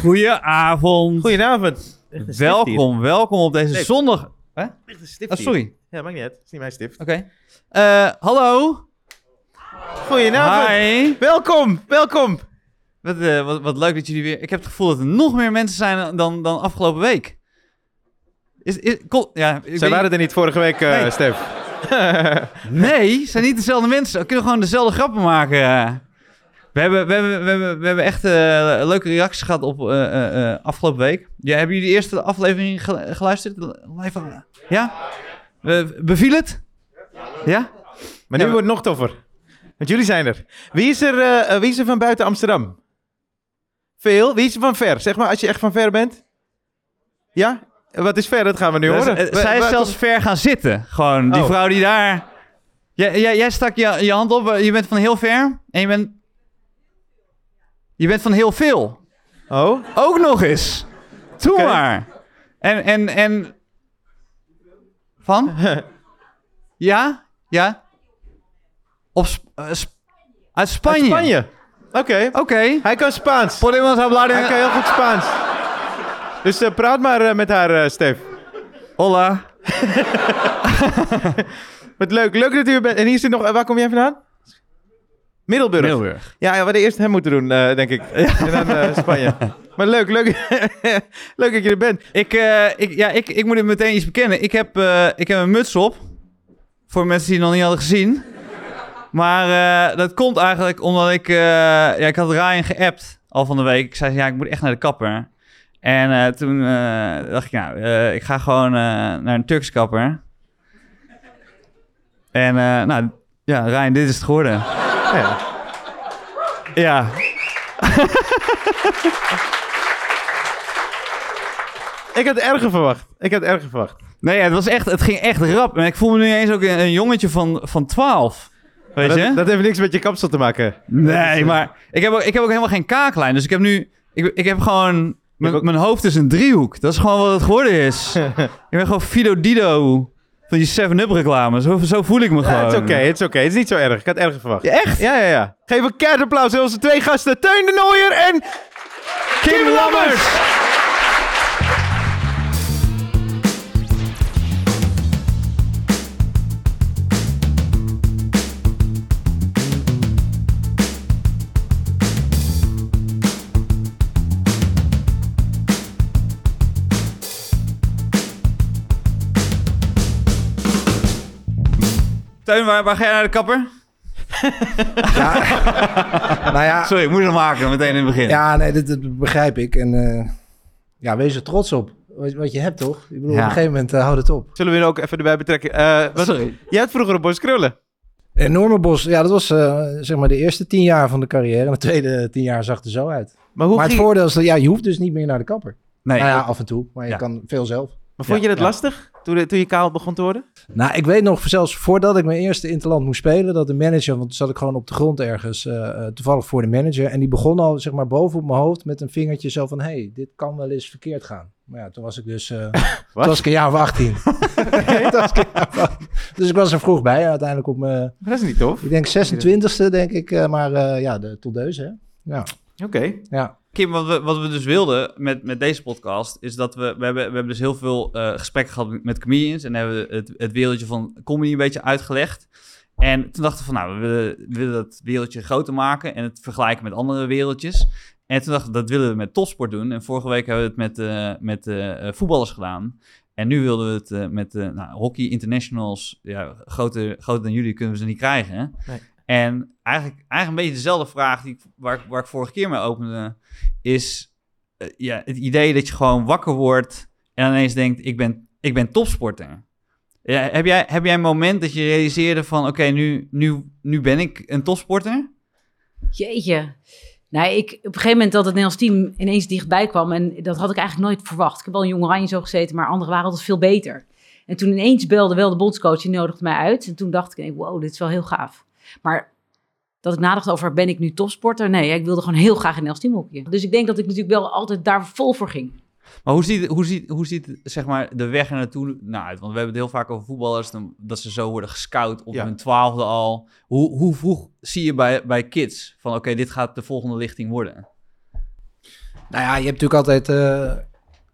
Goedenavond. Goedenavond. Welkom, welkom op deze zondag. Hè? Ligt een stift Oh, hier. sorry. Ja, maakt niet uit. Het is niet mijn stift. Oké. Eh, hallo. Goedenavond. Hi. Welkom, welkom. Wat, eh, wat, wat leuk dat jullie weer... Ik heb het gevoel dat er nog meer mensen zijn dan, dan afgelopen week. Is, is, ja, ik Zij weet- waren er niet vorige week, eh Nee. Stef. Nee, zijn niet dezelfde mensen. We kunnen gewoon dezelfde grappen maken. We hebben, we hebben, we hebben, we hebben echt eh, leuke reacties gehad op eh, eh, afgelopen week. Ja, hebben jullie de eerste aflevering gelu- geluisterd? Live, ja? Beviel het? Ja? Maar nu Ja, wordt het nog toffer. Want jullie zijn er. Wie is er, wie is er van buiten Amsterdam? Veel? Wie is er van ver? Zeg maar, als je echt van ver bent. Ja? Wat is ver? Dat gaan we nu horen. zij is zelfs ver gaan zitten. Gewoon, die Oh. vrouw die daar... Jij, jij, jij stak je, je hand op, je bent van heel ver en je bent... Je bent van heel veel. Oh? Ook nog eens. Doe maar. En, en, en... Van? Ja? Ja? Op Sp- eh, Sp- uit Spanje. Uit Spanje. Oké. Oké. Hij kan Spaans. Podemos hablar Hij kan heel goed Spaans. Dus eh, praat maar eh, met haar, Stef. Hola. Wat leuk. Leuk dat u er bent. En hier zit nog... waar kom jij vandaan? Middelburg. Middelburg. Ja, ja, we hadden eerst hem moeten doen, eh, denk ik. En dan eh, Spanje. Maar leuk, leuk. leuk dat je er bent. Ik, eh, ik, ja, ik, ik moet het meteen iets bekennen. Ik heb, ik heb een muts op. Voor mensen die het nog niet hadden gezien. Maar dat komt eigenlijk omdat ik... ja, ik had Ryan geappt al van de week. Ik zei, ja, ik moet echt naar de kapper. En toen dacht ik, nou, ik ga gewoon naar een Turks kapper. En nou, ja, Ryan, dit is het geworden. Ja. Ja. Ik had erger verwacht. Ik had erger verwacht. Nee, ja, het, was echt, het ging echt rap. En ik voel me nu eens ook een, een jongetje van, van 12. Weet dat, je? dat heeft niks met je kapsel te maken. Nee, maar ik heb, ook, ik heb ook helemaal geen kaaklijn. Dus ik heb nu... Ik, ik heb gewoon... Mijn, ook- mijn hoofd is een driehoek. Dat is gewoon wat het geworden is. ik ben gewoon Fido Dido van die 7-Up reclame. Zo, zo voel ik me gewoon. het is oké, het is oké. Het is niet zo erg. Ik had erger verwacht. Ja, echt? Ja, ja, ja. Geef een keihard applaus aan onze twee gasten. Teun de Nooier en Kim Lammers. Teun, waar, waar ga jij naar de kapper? Nou ja, Sorry, ik moest hem maken meteen in het begin. ja nee, dat, dat begrijp ik. En eh, ja, wees er trots op. Wat, wat je hebt, toch? Ik bedoel, Ja. op een gegeven moment uh, houd het op. Zullen we er ook even erbij betrekken? Eh, wat, Sorry. Jij had vroeger een bos krullen. Enorme bos, ja, dat was eh, zeg maar de eerste tien jaar van de carrière. En de tweede tien jaar zag er zo uit. Maar, hoe maar het ging- voordeel is dat ja, je hoeft dus niet meer naar de kapper. Nee. Nou ja, af en toe, maar je Ja. kan veel zelf. maar vond Ja, je dat ja. lastig toen, toen je kaal begon te worden? Nou, ik weet nog, zelfs voordat ik mijn eerste interland moest spelen, dat de manager, want toen zat ik gewoon op de grond ergens, eh, eh, toevallig voor de manager, en die begon al, zeg maar, boven op mijn hoofd met een vingertje zo van, hey, dit kan wel eens verkeerd gaan. Maar ja, toen was ik dus, eh, toen was ik een jaar of 18. Toen was ik een jaar of 18. Dus ik was er vroeg bij, uiteindelijk op mijn, dat is niet tof. ik denk 26e, denk ik, maar ja, de toldeus, hè. Ja, Oké. ja. Kim, wat we, wat we dus wilden met, met deze podcast, is dat we, we, hebben, we hebben dus heel veel eh, gesprekken gehad met, comedians en hebben we het, het wereldje van comedy een beetje uitgelegd. En toen dachten we van, nou, we willen, we willen dat wereldje groter maken en het vergelijken met andere wereldjes. En toen dachten we, dat willen we met topsport doen. En vorige week hebben we het met, eh, met eh, voetballers gedaan. En nu wilden we het met nou, hockey internationals. Ja, groter, groter dan jullie kunnen we ze niet krijgen. hè? Nee. En eigenlijk, eigenlijk een beetje dezelfde vraag die, ik- waar, waar ik vorige keer mee opende, is eh, ja, het idee dat je gewoon wakker wordt en ineens denkt, ik ben, ik ben topsporter. Heb, jij, heb jij een moment dat je realiseerde van, oké, nu, nu, nu ben ik een topsporter? Jeetje. Nou, ik, op een gegeven moment dat het Nederlands team ineens dichtbij kwam. En dat had ik eigenlijk nooit verwacht. Ik heb wel een jong oranje zo gezeten, maar anderen waren altijd veel beter. En toen ineens belde wel de bondscoach, die nodigde mij uit. En toen dacht ik, wow, dit is wel heel gaaf. Maar dat ik nadacht over, ben ik nu topsporter? Nee, ik wilde gewoon heel graag in Nederlands team hockeyen. Dus ik denk dat ik natuurlijk wel altijd daar vol voor ging. Maar hoe ziet, hoe ziet, hoe ziet zeg maar, de weg er naartoe nou uit? Want we hebben het heel vaak over voetballers, dan, dat ze zo worden gescout op Ja. hun twaalfde al. Hoe, hoe vroeg zie je bij, bij kids van, oké, dit gaat de volgende lichting worden? Nou ja, je hebt natuurlijk altijd... eh,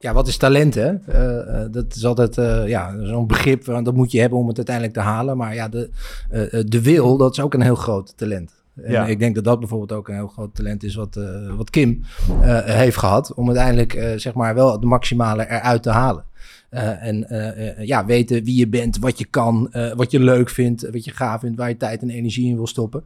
ja, wat is talent, hè? Eh, eh, dat is altijd eh, ja, zo'n begrip, want dat moet je hebben om het uiteindelijk te halen. Maar ja, de, de wil, dat is ook een heel groot talent. En Ja. ik denk dat dat bijvoorbeeld ook een heel groot talent is wat, wat Kim heeft gehad. Om uiteindelijk zeg maar wel het maximale eruit te halen. Eh, en eh, eh, ja, weten wie je bent, wat je kan, wat je leuk vindt, wat je gaaf vindt, waar je tijd en energie in wil stoppen.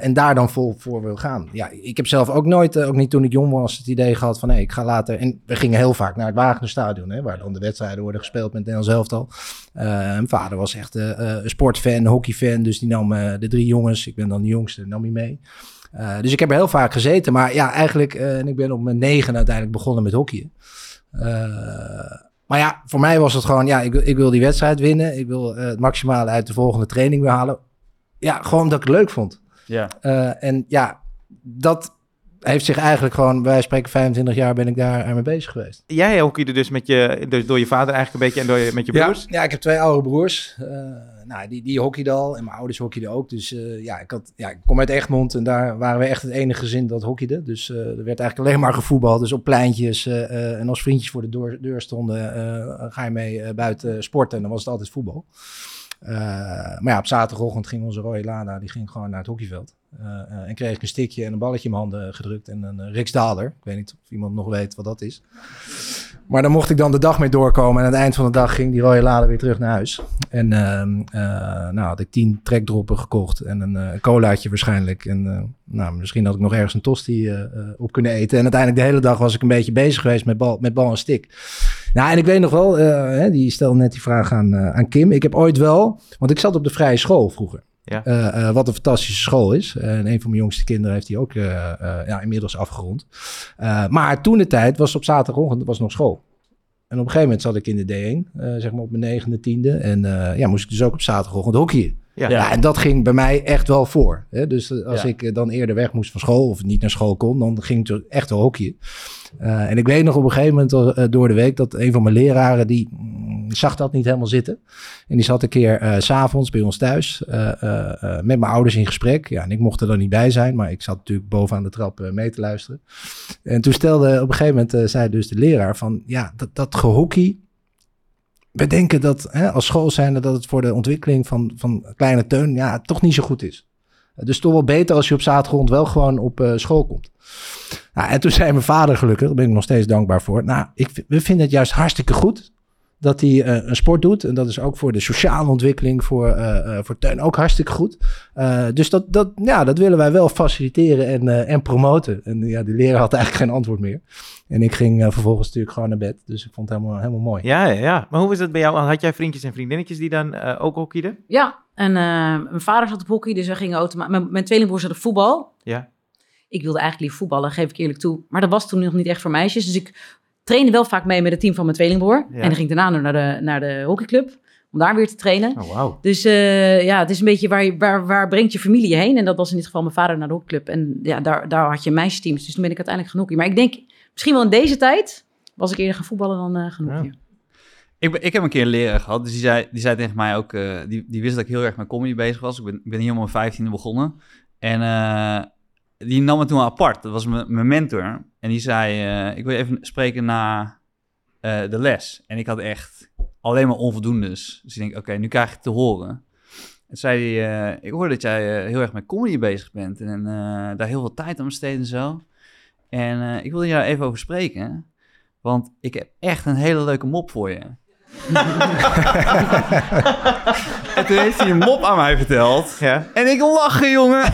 En daar dan vol voor wil gaan. Ja, ik heb zelf ook nooit, ook niet toen ik jong was, het idee gehad van hey, ik ga later. En we gingen heel vaak naar het Wagenerstadion, hè, waar dan de wedstrijden worden gespeeld met Nederlands elftal. Mijn vader was echt een sportfan, hockeyfan, dus die nam de drie jongens, ik ben dan de jongste, nam hij mee. Dus ik heb er heel vaak gezeten, maar ja, eigenlijk, en ik ben op mijn negen uiteindelijk begonnen met hockeyen. Eh, maar ja, voor mij was het gewoon, ja, ik, wil- ik wil die wedstrijd winnen. Ik wil eh, het maximale uit de volgende training weer halen. Ja, gewoon dat ik het leuk vond. Ja. Eh, en ja, dat heeft zich eigenlijk gewoon, wij spreken 25 jaar ben ik daar aan mee bezig geweest. Jij hockeyde dus met je, dus door je vader eigenlijk een beetje en door je, met je broers? Ja, ja, ik heb twee oude broers. Eh, nou, die, die hockeyden al en mijn ouders hockeyden ook. Dus eh, ja, ik, had, ja, ik kom uit Egmond en daar waren we echt het enige gezin dat hockeyde. Dus eh, er werd eigenlijk alleen maar gevoetbald. Dus op pleintjes eh, en als vriendjes voor de deur, stonden, ga je mee buiten sporten en dan was het altijd voetbal. Maar ja, op zaterdagochtend ging onze rode Lada, die ging gewoon naar het hockeyveld. Eh, eh, en kreeg ik een stikje en een balletje in mijn handen gedrukt en een uh, Riksdaler. Ik weet niet of iemand nog weet wat dat is. Maar daar mocht ik dan de dag mee doorkomen. En aan het eind van de dag ging die rode lader weer terug naar huis. En ehm, eh, nou had ik tien trekdroppen gekocht en een eh, colaatje waarschijnlijk. En eh, nou, misschien had ik nog ergens een tosti eh, eh, op kunnen eten. En uiteindelijk de hele dag was ik een beetje bezig geweest met bal, met bal en stick. Nou, en ik weet nog wel, eh, die stelde net die vraag aan, eh, aan Kim. Ik heb ooit wel, want ik zat op de vrije school vroeger. Ja. Eh, eh, wat een fantastische school is. En een van mijn jongste kinderen heeft die ook eh, eh, ja, inmiddels afgerond. Uh, maar toen de tijd was op zaterdagochtend was nog school. En op een gegeven moment zat ik in de D1, uh, zeg maar op mijn negende, tiende. En uh, ja, moest ik dus ook op zaterdagochtend hockeyen. Ja. ja. en dat ging bij mij echt wel voor. Hè? Dus als ja. ik dan eerder weg moest van school of niet naar school kon, dan ging ik echt wel hockeyen. Uh, en ik weet nog op een gegeven moment uh, door de week dat een van mijn leraren, die mm, zag dat niet helemaal zitten. En die zat een keer uh, s'avonds bij ons thuis met mijn ouders in gesprek. Ja, en ik mocht er dan niet bij zijn, maar ik zat natuurlijk bovenaan de trap mee te luisteren. En toen stelde op een gegeven moment, zei dus de leraar van, ja, dat, dat gehockey, we denken dat hè, als school zijnde dat het voor de ontwikkeling van, van kleine Teun ja, toch niet zo goed is. Dus toch wel beter als je op zaterdag wel gewoon op school komt. Nou, en toen zei mijn vader gelukkig, daar ben ik nog steeds dankbaar voor. Nou, ik, we vinden het juist hartstikke goed dat hij uh, een sport doet. En dat is ook voor de sociale ontwikkeling voor, uh, voor Teun ook hartstikke goed. dus dat, dat, ja, dat willen wij wel faciliteren en, en promoten. En ja, die leraar had eigenlijk geen antwoord meer. En ik ging vervolgens natuurlijk gewoon naar bed. Dus ik vond het helemaal, helemaal mooi. Ja, ja, ja. Maar hoe is dat bij jou? Had jij vriendjes en vriendinnetjes die dan ook hockeyden? Ja, en mijn vader zat op hockey, dus we gingen automatisch... Mijn, mijn tweelingbroer zat op voetbal. Ja. Ik wilde eigenlijk liever voetballen, geef ik eerlijk toe. Maar dat was toen nog niet echt voor meisjes. Dus ik trainde wel vaak mee met het team van mijn tweelingbroer. Ja. En dan ging ik daarna naar de, naar de hockeyclub. Om daar weer te trainen. Oh, wow. Dus uh, ja, het is een beetje waar, je, waar, waar brengt je familie je heen? En dat was in dit geval mijn vader naar de hockeyclub. En ja, daar, daar had je meisjesteams. Dus toen ben ik uiteindelijk gaan hockeyen. Maar ik denk, misschien wel in deze tijd was ik eerder gaan voetballen dan uh, gaan. Ja. Ik, ik heb een keer een leraar gehad, dus die zei, die zei tegen mij ook... Uh, die, die wist dat ik heel erg met comedy bezig was. Ik ben, ik ben hier om mijn vijftiende begonnen. En uh, die nam me toen apart. Dat was mijn mentor. En die zei, uh, ik wil even spreken na uh, de les. En ik had echt alleen maar onvoldoendes. Dus ik denk, oké, nu krijg ik te horen. En zei uh, ik hoor dat jij heel erg met comedy bezig bent. En daar heel veel tijd aan besteedt en zo. En ik wil hier even over spreken. Want ik heb echt een hele leuke mop voor je. En toen heeft hij een mop aan mij verteld. Ja. En ik lachen, jongen.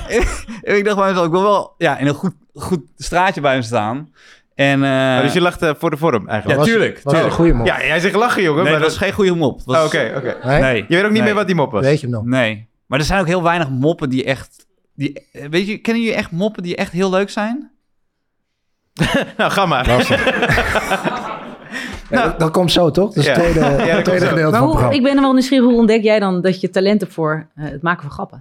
en ik dacht bij mezelf, ik wil wel ja, in een goed, goed straatje bij hem staan. En, uh, oh, dus je lacht uh, voor de vorm eigenlijk? Ja, tuurlijk. Was tuurlijk. een goede mop? Ja, jij zegt lachen, jongen. Nee, maar dat was geen goede mop. Oké, oké. Okay, okay. nee? nee? Je weet ook niet nee. meer wat die mop was? Weet je hem nog? Nee. Maar er zijn ook heel weinig moppen die echt... Die, weet je, kennen jullie echt moppen die echt heel leuk zijn? nou, ga maar. Ja, dat, dat, komt zo, toch? Dat is het tweede, ja, tweede gedeelte maar van het hoe, Ik ben er wel nieuwsgierig, hoe ontdek jij dan dat je talent hebt voor uh, het maken van grappen?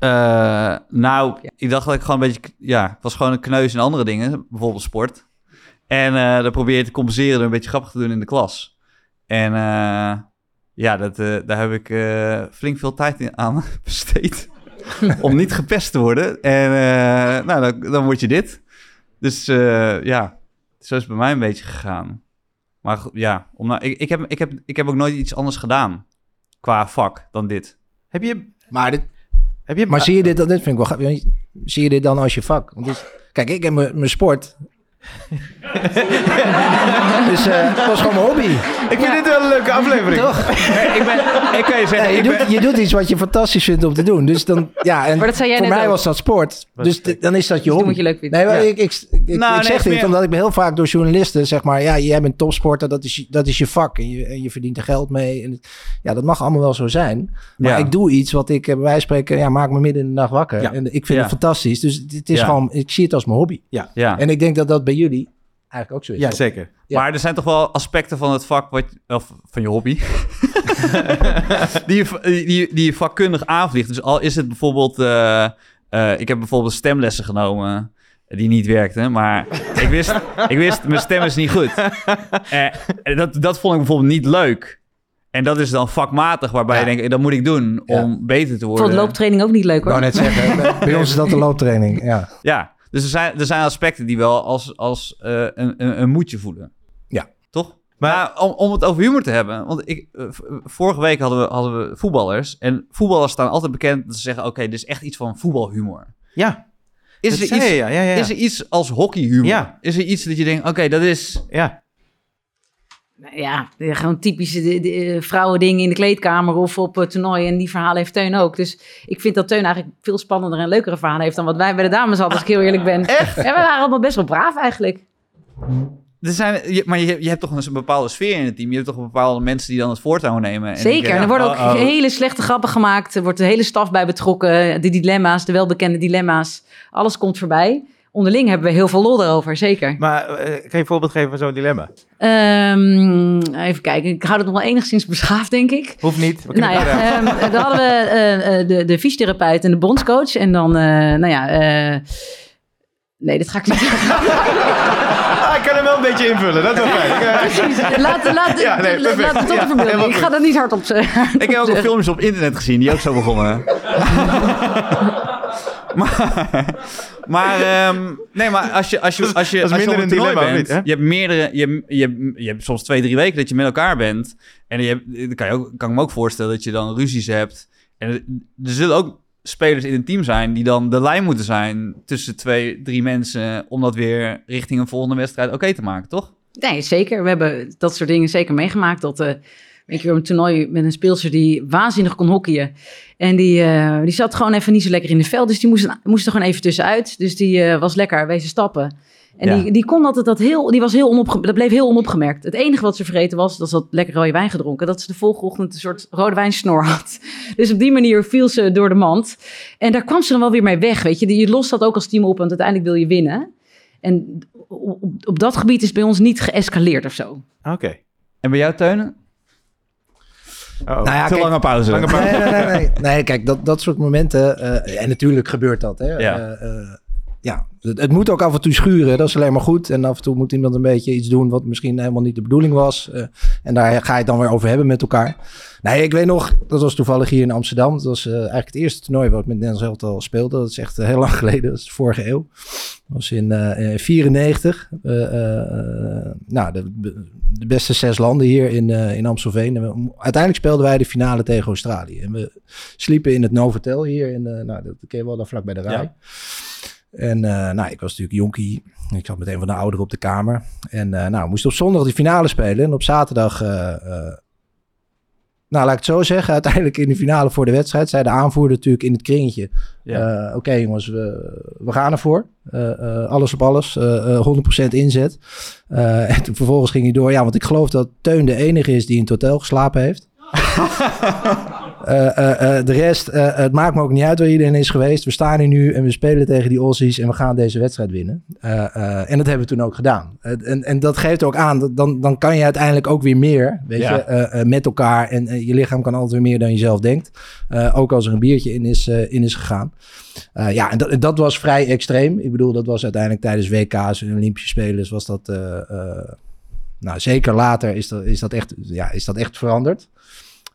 Uh, nou, ja. ik dacht dat ik gewoon een beetje... Ja, ik was gewoon een kneus in andere dingen, bijvoorbeeld sport. En uh, dan probeer je te compenseren door een beetje grappig te doen in de klas. En uh, ja, dat, daar heb ik flink veel tijd in aan besteed. om niet gepest te worden. En nou, dan, dan word je dit. Dus ja, zo is het bij mij een beetje gegaan. Maar ja, om nou, ik, ik, heb, ik, heb, ik heb ook nooit iets anders gedaan qua vak dan dit. Heb je... Maar, dit, Heb je maar zie je dit, dan- dit vind ik wel grappig. Zie je dit dan als je vak? Want dit- kijk, ik heb mijn mijn sport. dus eh het was gewoon mijn hobby. Ik vind dit wel een leuke aflevering. Toch? ik, ben, ik kan je Ja, zeggen, je, ik doet, ben, je doet iets wat je fantastisch vindt om te doen. Dus dan, ja, en Maar dat zei jij voor mij ook. was dat sport. Dus dan is dat je Dus hobby. je leuk vindt. Nee, maar Ja. ik, ik, ik, Nou, ik nee, zeg het dit omdat ik ben heel vaak door journalisten zeg maar, ja, jij bent topsporter, dat is, je- dat is je vak en je, en je verdient er geld mee. En het- ja, dat mag allemaal wel zo zijn. Maar Ja. ik doe iets wat ik, eh, bij wijze van spreken, ja, maak me midden in de nacht wakker. Ja. En ik vind Ja. het fantastisch. Dus het is Ja. gewoon, ik zie het als mijn hobby. ja. En ik denk dat dat bij jullie eigenlijk ook zo is. Ja, zeker. Ja. Maar er zijn toch wel aspecten van het vak, wat, of van je hobby, die, je, die, die je vakkundig aanvliegt. Dus al is het bijvoorbeeld, eh, eh, ik heb bijvoorbeeld stemlessen genomen die niet werkten, maar ik wist, ik wist mijn stem is niet goed. Eh, dat, dat vond ik bijvoorbeeld niet leuk. En dat is dan vakmatig, waarbij Ja. je denkt, dat moet ik doen Ja. om beter te Ik worden. vond looptraining ook niet leuk Ik hoor. wou net zeggen, bij ons is dat de looptraining. Ja. Ja, dus er zijn, er zijn aspecten die wel als, als eh, een, een, een moedje voelen. Ja. Toch? Maar om, om het over humor te hebben, want ik, eh, vorige week hadden we, hadden we voetballers. En voetballers staan altijd bekend dat ze zeggen, oké, dit is echt iets van voetbalhumor. Ja. Is er, iets, je, ja, ja, ja. is er iets als hockeyhumor? Ja. Is er iets dat je denkt, oké, dat is... ja. Ja, de- gewoon typische de, de, eh, vrouwendingen in de kleedkamer of op uh, toernooien. En die verhalen heeft Teun ook. Dus ik vind dat Teun eigenlijk veel spannender en leukere verhalen heeft dan wat wij bij de dames hadden, als ik heel eerlijk ben. Echt? Ja, we waren allemaal best wel braaf eigenlijk. Er zijn, maar je, je hebt toch een bepaalde sfeer in het team. Je hebt toch bepaalde mensen die dan het voortouw nemen. En Zeker. En er worden ook oh, oh. hele slechte grappen gemaakt. Er wordt de hele staf bij betrokken. De dilemma's, de welbekende dilemma's. Alles komt voorbij. Onderling hebben we heel veel lol erover, zeker. Maar eh, kan je een voorbeeld geven van zo'n dilemma? Ehm, even kijken. Ik hou het nog wel enigszins beschaafd, denk ik. Hoeft niet. We kunnen Nou ja, ehm, dan hadden we eh, eh, de, de fysiotherapeut en de bondscoach. En dan, eh, nou ja... eh, nee, dat ga ik niet Ah, ik kan hem wel een beetje invullen. Dat is wel fijn. Precies. Laat, laat, Ja, nee, laat, het tot Ja, helemaal Ik ga dat niet hard op ze. Ik heb ook al filmpjes op internet gezien die ook zo begonnen. maar, maar, ehm, nee, maar als je, als je, als je, als je op een toernooi bent, niet, je hebt meerdere, je, je, je hebt soms twee, drie weken dat je met elkaar bent. En je hebt, dan kan, je ook, kan ik me ook voorstellen dat je dan ruzies hebt. En er, er zullen ook spelers in een team zijn die dan de lijn moeten zijn tussen twee, drie mensen om dat weer richting een volgende wedstrijd oké te maken, toch? Nee, zeker. We hebben dat soort dingen zeker meegemaakt. Dat een keer op een toernooi met een speelster die waanzinnig kon hockeyen. En die, eh, die zat gewoon even niet zo lekker in het veld. Dus die moest, moest er gewoon even tussenuit. Dus die eh, was lekker wezen stappen. En Ja. die, die kon altijd dat heel, die was heel onopge, dat bleef heel onopgemerkt. Het enige wat ze vergeten was, dat ze had lekker rode wijn gedronken. Dat ze de volgende ochtend een soort rode wijnsnor had. Dus op die manier viel ze door de mand. En daar kwam ze dan wel weer mee weg, weet je. Je lost dat ook als team op, want uiteindelijk wil je winnen. En op, op, op dat gebied is bij ons niet geëscaleerd of zo. Oké. En bij jou, Teunen? Oh. Nou ja, Te kijk, lange pauze. Lange pauze. Nee, nee, nee, nee. Nee, kijk, dat, dat soort momenten. eh, en natuurlijk gebeurt dat. Hè. Ja. Eh, eh, ja, het, het moet ook af en toe schuren. Dat is alleen maar goed. En af en toe moet iemand een beetje iets doen wat misschien helemaal niet de bedoeling was. Eh, en daar ga je het dan weer over hebben met elkaar. Nee, ik weet nog, dat was toevallig hier in Amsterdam. Dat was eh, eigenlijk het eerste toernooi wat ik met Nederlands elftal speelde. Dat is echt eh, heel lang geleden. Dat is de vorige eeuw. Dat was in 1994. nou, de, de beste zes landen hier in, in Amstelveen. Uiteindelijk speelden wij de finale tegen Australië. En we sliepen in het Novotel hier. In, nou, dat ken je wel, daar vlak bij de rij. En eh, nou, ik was natuurlijk jonkie. Ik zat met een van de ouderen op de kamer. En eh, nou, we moesten op zondag die finale spelen. En op zaterdag... eh, nou, laat ik het zo zeggen. Uiteindelijk in de finale voor de wedstrijd... zei de aanvoerder natuurlijk in het kringetje... Ja. Oké jongens, we, we gaan ervoor. Alles op alles. eh, eh, 100% inzet. En toen vervolgens ging hij door. Ja, want ik geloof dat Teun de enige is die in het hotel geslapen heeft. Eh, eh, eh, de rest, het maakt me ook niet uit waar iedereen is geweest. We staan hier nu en we spelen tegen die Aussies en we gaan deze wedstrijd winnen. En dat hebben we toen ook gedaan. En, en dat geeft ook aan, dat dan, dan kan je uiteindelijk ook weer meer, weet Ja. je, met elkaar. En je lichaam kan altijd weer meer dan je zelf denkt. Ook als er een biertje in is, in is gegaan. Ja, en dat, dat was vrij extreem. Ik bedoel, dat was uiteindelijk tijdens WK's en Olympische Spelen was dat... nou, zeker later is dat, is dat, echt, ja, is dat echt veranderd.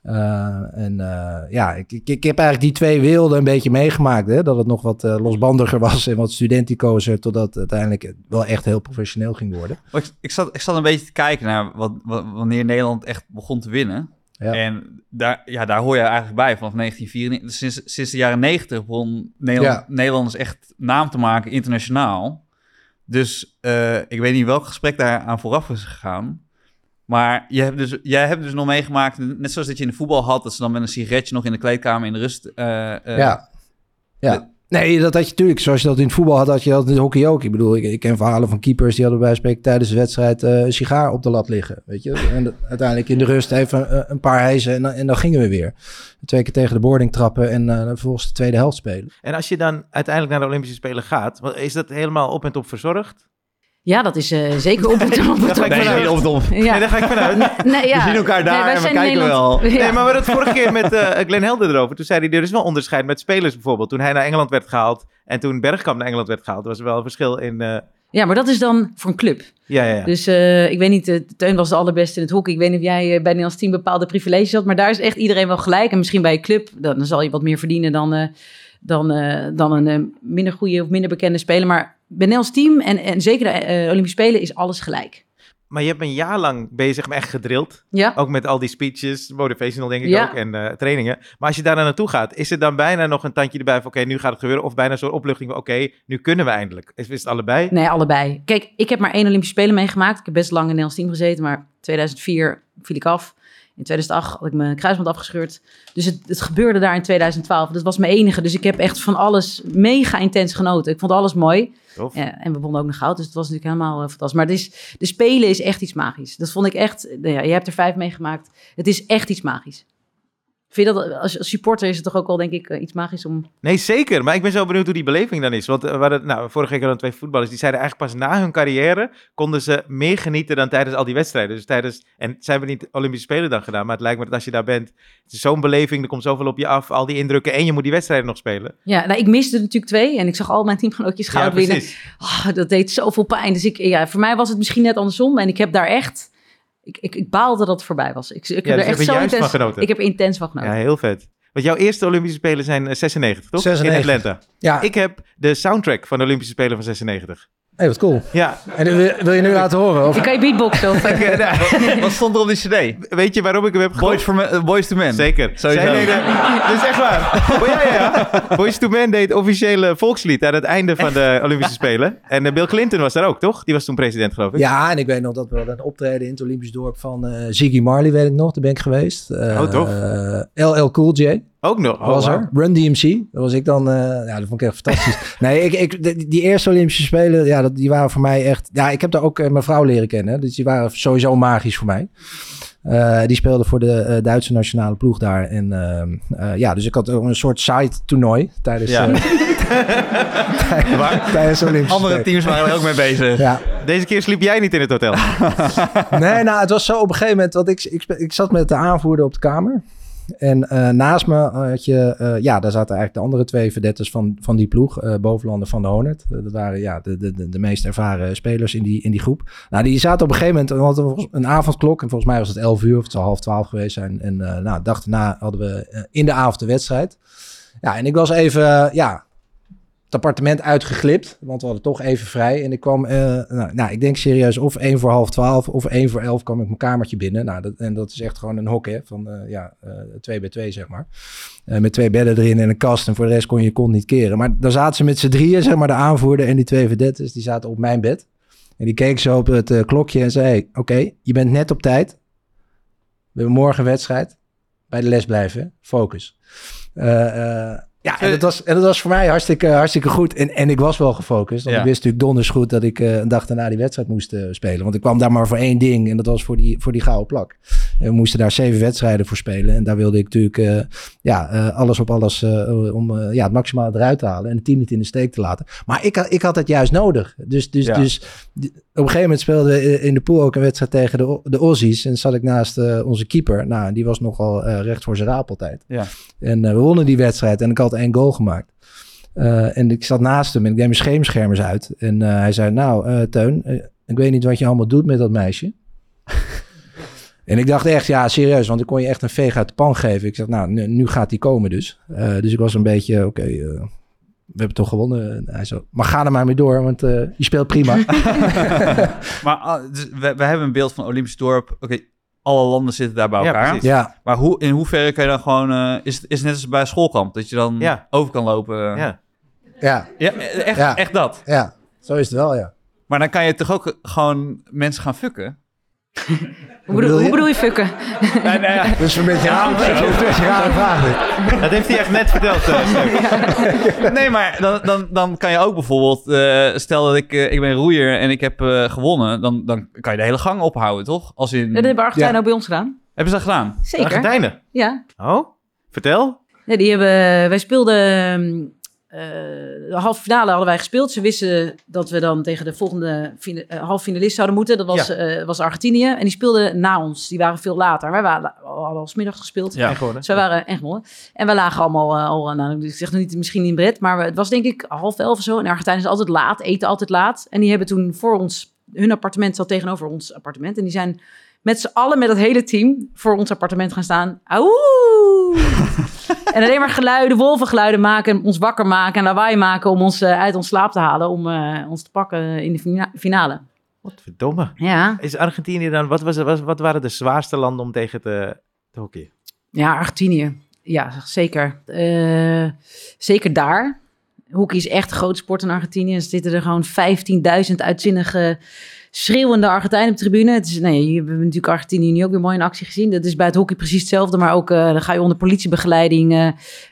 Eh, en eh, ja, ik, ik, ik heb eigenlijk die twee werelden een beetje meegemaakt. Hè? Dat het nog wat eh, losbandiger was en wat studenticozer, totdat het uiteindelijk wel echt heel professioneel ging worden. Ik, ik, zat, ik zat een beetje te kijken naar wat, wat- wanneer Nederland echt begon te winnen. Ja. En daar, ja, daar hoor je eigenlijk bij. Vanaf 1994, sinds, sinds de jaren 90 begon Nederland, Ja. Nederlanders echt naam te maken internationaal. Dus ik weet niet welk gesprek daar aan vooraf is gegaan. Maar je hebt dus, jij hebt dus nog meegemaakt, net zoals dat je in de voetbal had, dat ze dan met een sigaretje nog in de kleedkamer in de rust. eh, eh, ja. ja. Nee, dat had je natuurlijk. Zoals je dat in het voetbal had, had je dat in het hockey ook. Ik bedoel, ik, ik ken verhalen van keepers die hadden bij spreken tijdens de wedstrijd eh, een sigaar op de lat liggen. Weet je? En dat- uiteindelijk in de rust even een, een paar hijzen en, dan- en dan gingen we weer. Twee keer tegen de boarding trappen en eh, vervolgens de tweede helft spelen. En als je dan uiteindelijk naar de Olympische Spelen gaat, is dat helemaal op en top verzorgd? Ja, dat is eh, zeker op het op het- ga ik Nee, vanuit. nee, of het om. Ja. Nee, daar ga ik vanuit. Nee, ja. We zien elkaar daar Nee, en we kijken Nederland- wel. Ja. Nee, maar we hadden het vorige keer met eh Glenn Helder erover. Toen zei hij, er is wel onderscheid met spelers bijvoorbeeld. Toen hij naar Engeland werd gehaald en toen Bergkamp naar Engeland werd gehaald, was er wel een verschil in... eh, Ja, maar dat is dan voor een club. ja, ja, ja. Dus eh, ik weet niet, eh, Teun was de allerbeste in het hockey. Ik weet niet of jij bij Nederlands team bepaalde privileges had. Maar daar is echt iedereen wel gelijk. En misschien bij je club, dan, dan zal je wat meer verdienen dan, eh, dan, eh, dan een minder goede of minder bekende speler. Maar bij Nederlands team en, en zeker de eh, Olympische Spelen is alles gelijk. Maar je hebt een jaar lang bezig me echt gedrild. Ja, Ook met al die speeches, motivational denk ik Ja. ook, en eh, trainingen. Maar als je daar naartoe gaat, is er dan bijna nog een tandje erbij van... oké, nu gaat het gebeuren. Of bijna soort opluchting van... oké, nu kunnen we eindelijk. Is, is het allebei? nee, allebei. Kijk, ik heb maar één Olympische Spelen meegemaakt. Ik heb best lang in Nederlands team gezeten, maar 2004 viel ik af. In 2008 had ik mijn kruisband afgescheurd. Dus het, het gebeurde daar in 2012. Dat was mijn enige. Dus ik heb echt van alles mega intens genoten. Ik vond alles mooi. Tof. Ja, en we wonnen ook nog goud, dus het was natuurlijk helemaal eh, fantastisch. Maar het is, de Spelen is echt iets magisch. Dat vond ik echt... Nou ja, je hebt er vijf meegemaakt. Het is echt iets magisch. Vind je dat, als, als supporter is het toch ook wel, denk ik, eh, iets magisch om... Nee, zeker. Maar ik ben zo benieuwd hoe die beleving dan is. Want eh, we hadden, nou, vorige week hadden we twee voetballers. Die zeiden eigenlijk pas na hun carrière konden ze meer genieten dan tijdens al die wedstrijden. Dus tijdens, en ze hebben niet Olympische Spelen dan gedaan. Maar het lijkt me dat als je daar bent, het is zo'n beleving. Er komt zoveel op je af, al die indrukken. En je moet die wedstrijden nog spelen. Ja, nou, ik miste er natuurlijk twee. En ik zag al mijn teamgenootjes goud winnen. precies. Ah, dat deed zoveel pijn. Dus ik, ja, voor mij was het misschien net andersom. En ik heb daar echt... Ik, ik, ik baalde dat het voorbij was. Ik, ik heb dus er je echt zo intens... van genoten. Ik heb intens van genoten. Ja, heel vet. Want jouw eerste Olympische Spelen zijn eh, 96, toch? 96. In Atlanta. Ja, Ik heb de soundtrack van de Olympische Spelen van 96. Hey, wat cool. Ja, En wil, wil je nu laten horen? Of? Ik kan je beatboxen. Of, Wat stond er op die cd? weet je waarom ik hem heb Boys, gekocht? for men, boys to Men. Zeker. Sowieso. Zij deden, dit is echt waar. Oh, ja, ja, ja. Boys to Men deed officiële volkslied aan het einde van de Olympische Spelen. En eh, Bill Clinton was daar ook, toch? Die was toen president, geloof ik. Ja, en ik weet nog dat we een optreden in het Olympisch dorp van eh Ziggy Marley, weet ik nog. Daar ben ik geweest. Eh, Oh, eh, LL Cool J Ook nog. Oh, was wauw. er. Run DMC. Dat was ik dan. eh, ja, dat vond ik echt fantastisch. nee, ik, ik, die, die eerste Olympische Spelen, ja, dat, die waren voor mij echt... Ja, ik heb daar ook eh, mijn vrouw leren kennen. Dus die waren sowieso magisch voor mij. Eh, die speelde voor de eh, Duitse nationale ploeg daar. En ehm, eh, ja, dus ik had ook een soort side toernooi tijdens, Ja. eh, tijdens de Olympische Andere Spelen. teams waren er ook mee bezig. Ja, Deze keer sliep jij niet in het hotel. Nee, nou, het was zo op een gegeven moment. Want ik, ik, ik zat met de aanvoerder op de kamer. En eh, naast me had je, eh, ja, daar zaten eigenlijk de andere twee verdetters van, van die ploeg, eh bovenlanden van de Honert. Dat waren ja, de, de, de, meest ervaren spelers in die, in die groep. Nou, die zaten op een gegeven moment, we hadden een avondklok en volgens mij was het 11 uur of het zou half 12 geweest zijn. En nou, dag daarna hadden we in de avond de wedstrijd. Ja, en ik was even, ja, appartement uitgeglipt, want we hadden toch even vrij. En ik kwam, eh, nou, nou, ik denk serieus, of één voor half twaalf of één voor elf kwam ik mijn kamertje binnen. Nou, dat, en dat is echt gewoon een hok, hè, van eh, ja, eh, twee bij twee, zeg maar. Met twee bedden erin en een kast en voor de rest kon je je kont niet keren. Maar daar zaten ze met z'n drieën, zeg maar, de aanvoerder en die twee verdetters, die zaten op mijn bed. En die keek zo op het klokje en zei, oké, je bent net op tijd. We hebben morgen wedstrijd. Bij de les blijven, focus. Ja, en dat, was, en dat was voor mij hartstikke, hartstikke goed. En, en ik was wel gefocust. Want Ja. ik wist natuurlijk donders goed dat ik eh, een dag daarna die wedstrijd moest eh, spelen. Want ik kwam daar maar voor één ding. En dat was voor die, voor die gouden plak. En we moesten daar zeven wedstrijden voor spelen. En daar wilde ik natuurlijk eh, ja, eh, alles op alles eh, om ja, het maximaal eruit te halen. En het team niet in de steek te laten. Maar ik, had- ik had het juist nodig. Dus, dus, Ja. dus op een gegeven moment speelden we in de pool ook een wedstrijd tegen de, de Aussies. En zat ik naast onze keeper. Nou, die was nogal recht voor zijn raap altijd. Ja. En we wonnen die wedstrijd en ik had één goal gemaakt. En ik zat naast hem en ik deed mijn scheemschermers uit. En hij zei, nou eh, Teun, ik weet niet wat je allemaal doet met dat meisje. En ik dacht echt, ja, serieus, want ik kon je echt een veeg uit de pan geven. Ik zeg, nou, nu, nu gaat die komen dus. Eh, dus ik was een beetje, oké, eh, we hebben toch gewonnen. En hij zo, maar ga er maar mee door, want eh, je speelt prima. Maar ah, dus we, we hebben een beeld van Olympisch dorp. Oké, alle landen zitten daar bij Ja, elkaar. precies. ja, maar hoe, in hoeverre kan je dan gewoon... eh, is, het, is het net als bij een schoolkamp, dat je dan Ja. over kan lopen? Ja. ja, Ja, echt, Ja. echt dat. ja, zo is het wel, ja. Maar dan kan je toch ook gewoon mensen gaan fucken? Hoe bedoel je? hoe bedoel je fucken? Nee, nee, ja. Dus een beetje raar, een beetje rare vraag dit. Dat heeft hij echt net verteld. eh. Nee, maar dan, dan, dan kan je ook bijvoorbeeld... eh, stel dat ik, eh, ik ben roeier en ik heb eh, gewonnen... Dan, dan kan je de hele gang ophouden, toch? Als in... Dat hebben Argentijnen Ja. ook bij ons gedaan. Hebben ze dat gedaan? Zeker. Argentijnen. Ja. Oh, vertel. Nee, die hebben, wij speelden ehm, eh, de halve finale hadden wij gespeeld. Ze wisten dat we dan tegen de volgende fina- eh, halve finalist zouden moeten. Dat was, Ja. eh, was Argentinië. En die speelden na ons. Die waren veel later. Wij waren, hadden al 's middags gespeeld. Ja. Gewoon? Dus wij waren echt gewonnen. En we lagen allemaal eh, al, nou, ik zeg nog niet misschien in bed, maar we- het was denk ik half elf of zo. En Argentijnen is altijd laat, eten altijd laat. En die hebben toen voor ons, hun appartement zat tegenover ons appartement. En die zijn met z'n allen, met het hele team, voor ons appartement gaan staan. Auwoe! en alleen maar geluiden, wolvengeluiden maken, ons wakker maken en lawaai maken om ons eh, uit ons slaap te halen, om eh, ons te pakken in de fina- finale. Wat verdomme. Ja, Is Argentinië dan, wat, was, was, wat waren de zwaarste landen om tegen te, te hockeyen? Ja, Argentinië. Ja, zeker. Eh, zeker daar. Hockey is echt een groot sport in Argentinië. Er zitten er gewoon 15.000 uitzinnige, schreeuwende Argentijnen op de tribune. Het is, nee, je hebt natuurlijk Argentinië nu ook weer mooi in actie gezien. Dat is bij het hockey precies hetzelfde. Maar ook eh, dan ga je onder politiebegeleiding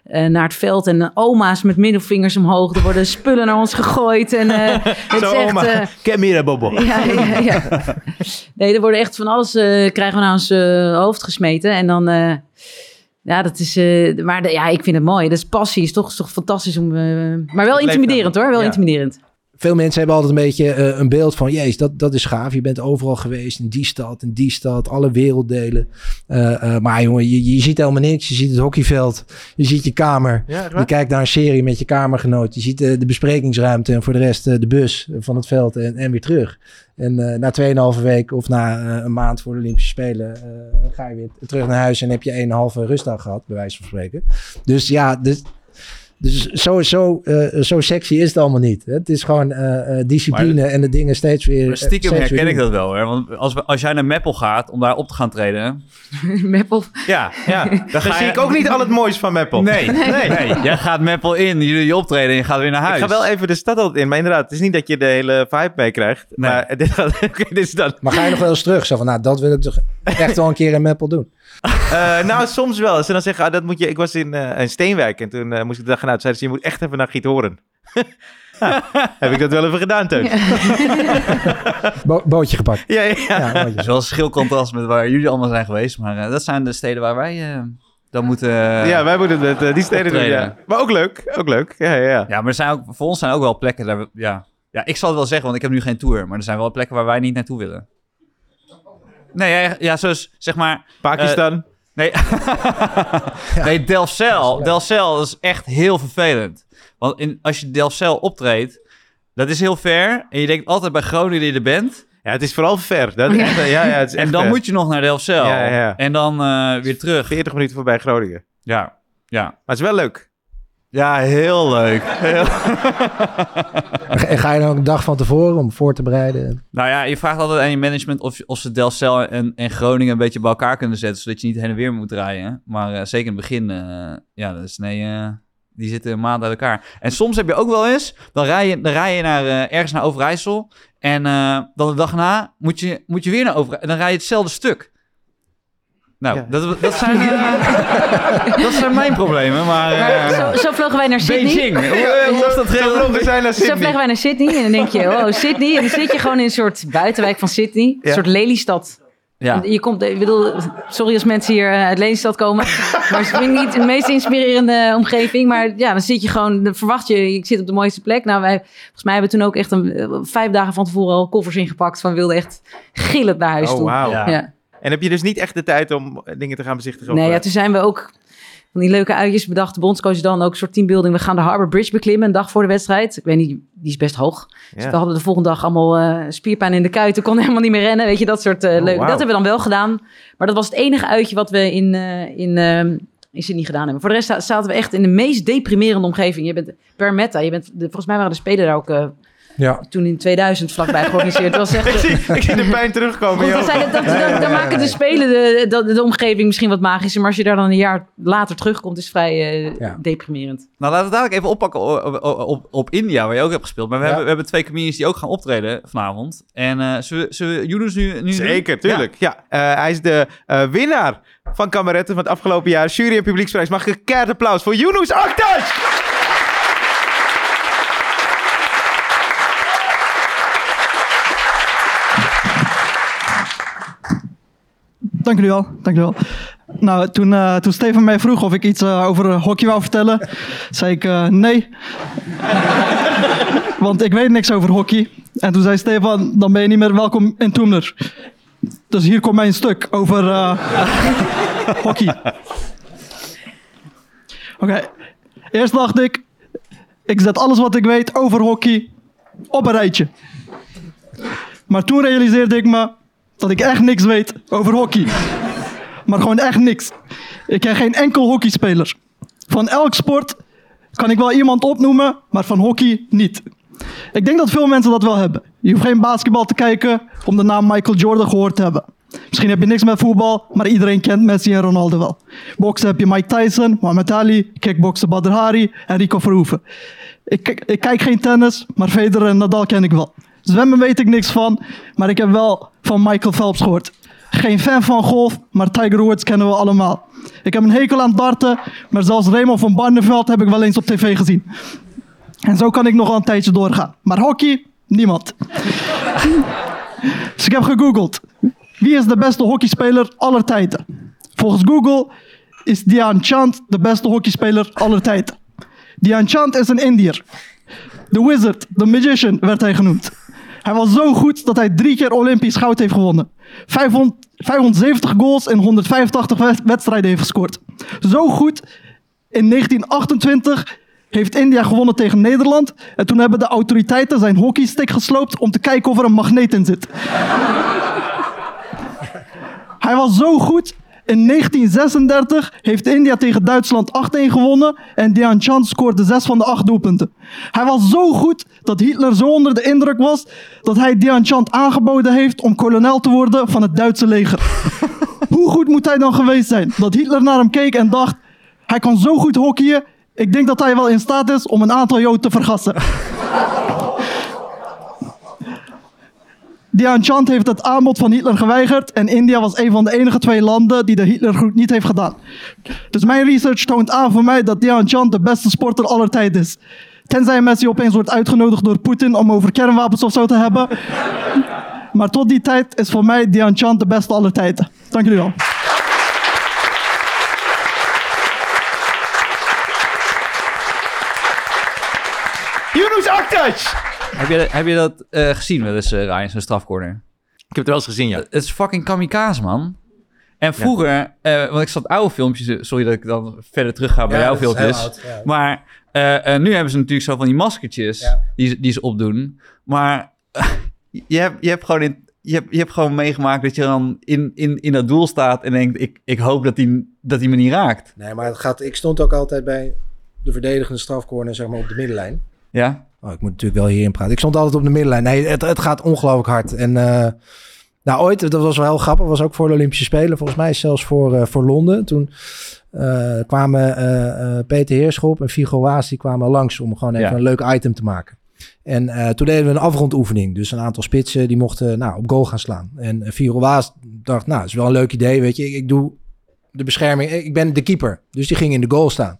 eh, naar het veld. En oma's met middelvingers omhoog. Er worden spullen naar ons gegooid. En, eh, het Zo, is echt... eh, Camera, Bobo. ja, ja, ja. Nee, er worden echt van alles krijgen we naar ons hoofd gesmeten. En dan, ja, dat is, maar de- ja, ik vind het mooi. Dat is passie, is toch, is toch fantastisch om, maar wel intimiderend hoor, wel Ja. intimiderend. Veel mensen hebben altijd een beetje eh, een beeld van, jezus, dat, dat is gaaf. Je bent overal geweest, in die stad, in die stad, alle werelddelen. Eh, eh, maar jongen, je, je ziet helemaal niks. Je ziet het hockeyveld, je ziet je kamer. Ja, Je kijkt naar een serie met je kamergenoot. Je ziet de besprekingsruimte en voor de rest de bus van het veld en, en weer terug. En eh, na 2,5 week of na een maand voor de Olympische Spelen ga je weer terug naar huis en heb je 1,5 rustdag gehad, bij wijze van spreken. Dus ja, dus, dus zo, zo, eh, zo sexy is het allemaal niet. Het is gewoon eh, eh, discipline en de dingen steeds weer. Maar stiekem steeds weer herken ik dat wel, hè. Want als, we, als jij naar Meppel gaat om daar op te gaan treden... Meppel. Ja, ja. Dan, ga zie je- ik ook niet al het moois van Meppel. Nee, nee. Jij gaat Meppel in, jullie je optreden en je gaat weer naar huis. Ik ga wel even de stad altijd in, maar inderdaad, het is niet dat je de hele vibe meekrijgt. Nee. Maar dit, gaat, oké, dit is dan... Maar ga je nog wel eens terug? Zo van, nou, dat wil ik toch echt wel een keer in Meppel doen. Eh, nou, soms wel. Als ze dan zeggen, ah, dat moet je... Ik was in, eh in Steenwijk en toen eh, moest ik de dag gaan uit. Zeiden ze, je moet echt even naar Giethoorn. Nou, heb ik dat wel even gedaan, Teun? Ja, Bo- bootje gepakt. ja, ja. Ja, Dat bootje. is wel een schil contrast met waar jullie allemaal zijn geweest. Maar eh, dat zijn de steden waar wij eh, dan moeten... Ja, wij moeten het met die steden doen, ja. Maar ook leuk, ook leuk. Ja, ja, ja. Ja, maar er zijn ook, voor ons zijn ook wel plekken daar... we- Ja. ja, ik zal het wel zeggen, want ik heb nu geen tour. Maar er zijn wel plekken waar wij niet naartoe willen. Nee, ja, ja zoals zeg maar... Pakistan. Nee, nee Delfzijl. Delfzijl dat is echt heel vervelend. Want in, als je Delfzijl optreedt, dat is heel ver. En je denkt altijd bij Groningen dat je er bent. ja, het is vooral ver. Dat, Ja. echt, eh, ja, ja, het is echt En dan ver. moet je nog naar Delfzijl. Ja, ja, ja. En dan eh, weer terug. 40 minuten voorbij Groningen. Ja, ja. Maar het is wel leuk. Ja, heel leuk. Heel- En ga je dan ook een dag van tevoren om voor te bereiden? Nou ja, je vraagt altijd aan je management of, of ze Delfzijl en, en Groningen een beetje bij elkaar kunnen zetten, zodat je niet heen en weer moet rijden. Maar eh, zeker in het begin, eh, ja, dat is nee, eh, die zitten een maand uit elkaar. En soms heb je ook wel eens, dan rij je, dan rij je naar, eh, ergens naar Overijssel en eh, dan de dag na moet je, moet je weer naar Overijssel en dan rij je hetzelfde stuk. Nou, Ja. dat, dat, zijn, eh, dat zijn mijn problemen, maar... Eh, zo, zo vlogen wij naar Sydney. Beijing, hoe, eh, hoe was dat Zo vlogen zijn naar Zo vliegen Sydney. wij naar Sydney en dan denk je, wow, Sydney. En dan zit je gewoon in een soort buitenwijk van Sydney. Een Ja. soort Lelystad. Ja. En Je komt, ik bedoel, sorry als mensen hier uit Lelystad komen. Maar het ik niet de meest inspirerende omgeving. Maar ja, dan zit je gewoon, dan verwacht je, ik zit op de mooiste plek. Nou, wij, volgens mij hebben we toen ook echt een, vijf dagen van tevoren al koffers ingepakt. Van we wilden echt gillend naar huis Oh, toe. wauw. Ja. Ja. En heb je dus niet echt de tijd om dingen te gaan bezichtigen? Nee, ja, eh, toen zijn we ook van die leuke uitjes bedacht. De bondscoach dan ook een soort teambuilding. We gaan de Harbour Bridge beklimmen een dag voor de wedstrijd. Ik weet niet, die is best hoog. Dus we hadden de volgende dag allemaal eh, spierpijn in de kuiten. Kon helemaal niet meer rennen. Weet je, dat soort uh, Oh, leuke. Dat hebben we dan wel gedaan. Maar dat was het enige uitje wat we in, eh in, ehm, in Sydney gedaan hebben. Voor de rest zaten we echt in de meest deprimerende omgeving. Je bent per meta. Je bent, de, volgens mij waren de spelen daar ook eh, Ja. toen in 2000 vlakbij georganiseerd. Het was echt... ik, zie, ik zie de pijn terugkomen. Goed, dat zijn, dat, dat- dan maken de spelen de, de, de omgeving misschien wat magischer. Maar als je daar dan een jaar later terugkomt, is het vrij eh, Ja. deprimerend. Nou, laten we dadelijk even oppakken op, op, op, op India, waar je ook hebt gespeeld. Maar we, Ja. hebben, we hebben twee comedians die ook gaan optreden vanavond. En eh zullen, we- zullen we Yunus nu, nu Zeker, doen? tuurlijk. Ja. Eh, hij is de eh, winnaar van Kameretten van het afgelopen jaar. Jury en publieksprijs. Mag ik een keihard applaus voor Yunus Aktaş! Dank jullie wel, dank jullie wel. Nou, toen, eh, toen Steven mij vroeg of ik iets eh, over hockey wou vertellen, zei ik eh, nee. Want ik weet niks over hockey. En toen zei Stefan, dan ben je niet meer welkom in Toemler. Dus hier komt mijn stuk over hockey. Oké, eerst dacht ik, ik zet alles wat ik weet over hockey op een rijtje. Maar toen realiseerde ik me dat ik echt niks weet over hockey. Maar gewoon echt niks. Ik ken geen enkel hockeyspeler. Van elk sport kan ik wel iemand opnoemen, maar van hockey niet. Ik denk dat veel mensen dat wel hebben. Je hoeft geen basketbal te kijken om de naam Michael Jordan gehoord te hebben. Misschien heb je niks met voetbal, maar iedereen kent Messi en Ronaldo wel. Boksen heb je Mike Tyson, Muhammad Ali, kickboksen Badr Hari en Rico Verhoeven. Ik, ik, kijk geen tennis, maar Federer en Nadal ken ik wel. Zwemmen weet ik niks van, maar ik heb wel van Michael Phelps gehoord. Geen fan van golf, maar Tiger Woods kennen we allemaal. Ik heb een hekel aan darten, maar zelfs Raymond van Barneveld heb ik wel eens op tv gezien. En zo kan ik nog wel een tijdje doorgaan. Maar hockey, niemand. dus ik heb gegoogeld. Wie is de beste hockeyspeler aller tijden? Volgens Google is Dhyan Chand de beste hockeyspeler aller tijden. Dhyan Chand is een Indiër. The Wizard, The Magician werd hij genoemd. Hij was zo goed dat hij drie keer Olympisch goud heeft gewonnen. 500 570 goals in 185 wed- wedstrijden heeft gescoord. Zo goed, in 1928 heeft India gewonnen tegen Nederland. En toen hebben de autoriteiten zijn hockeystick gesloopt om te kijken of er een magneet in zit. Hij was zo goed. In 1936 heeft India tegen Duitsland 8-1 gewonnen en Dhyan Chand scoorde 6 van de 8 doelpunten. Hij was zo goed dat Hitler zo onder de indruk was dat hij Dhyan Chand aangeboden heeft om kolonel te worden van het Duitse leger. Hoe goed moet hij dan geweest zijn dat Hitler naar hem keek en dacht: hij kan zo goed hockeyen, ik denk dat hij wel in staat is om een aantal Joden te vergassen. Dhyan Chand heeft het aanbod van Hitler geweigerd en India was een van de enige twee landen die de Hitlergroet niet heeft gedaan. Dus mijn research toont aan voor mij dat Dhyan Chand de beste sporter aller tijden is. Tenzij Messi opeens wordt uitgenodigd door Poetin om over kernwapens of zo te hebben. Maar tot die tijd is voor mij Dhyan Chand de beste aller tijden. Dank jullie wel. Yunus Aktaş! Heb je, heb je dat eh, gezien wel eens, eh, Ryan, zo'n strafcorner? Ik heb het wel eens gezien, ja. Het is fucking kamikaze, man. En vroeger, eh, want ik zat oude filmpjes, sorry dat ik dan verder terug ga bij jouw filmpjes. Maar eh, eh, nu hebben ze natuurlijk zo van die maskertjes Ja. die, ze- die ze opdoen. Maar je, hebt, je, hebt gewoon in, je, hebt, je hebt gewoon meegemaakt dat je dan in, in, in dat doel staat en denkt, ik, ik hoop dat die, dat die me niet raakt. Nee, maar het gaat, ik stond ook altijd bij de verdedigende strafcorner, zeg maar, op de middenlijn. Ja? Oh, ik moet natuurlijk wel hierin praten. Ik stond altijd op de middenlijn. Nee, het, het gaat ongelooflijk hard. En eh, nou, ooit, dat was wel heel grappig, was ook voor de Olympische Spelen. Volgens mij zelfs voor, eh, voor Londen. Toen eh, kwamen Peter Heerschop en Figo Waas, die kwamen langs om gewoon even Ja. een leuk item te maken. En toen deden we een afrondoefening. Dus een aantal spitsen die mochten nou, op goal gaan slaan. En uh, Figo Waas dacht, nou, dat is wel een leuk idee, weet je. Ik, ik doe de bescherming. Ik ben de keeper. Dus die ging in de goal staan.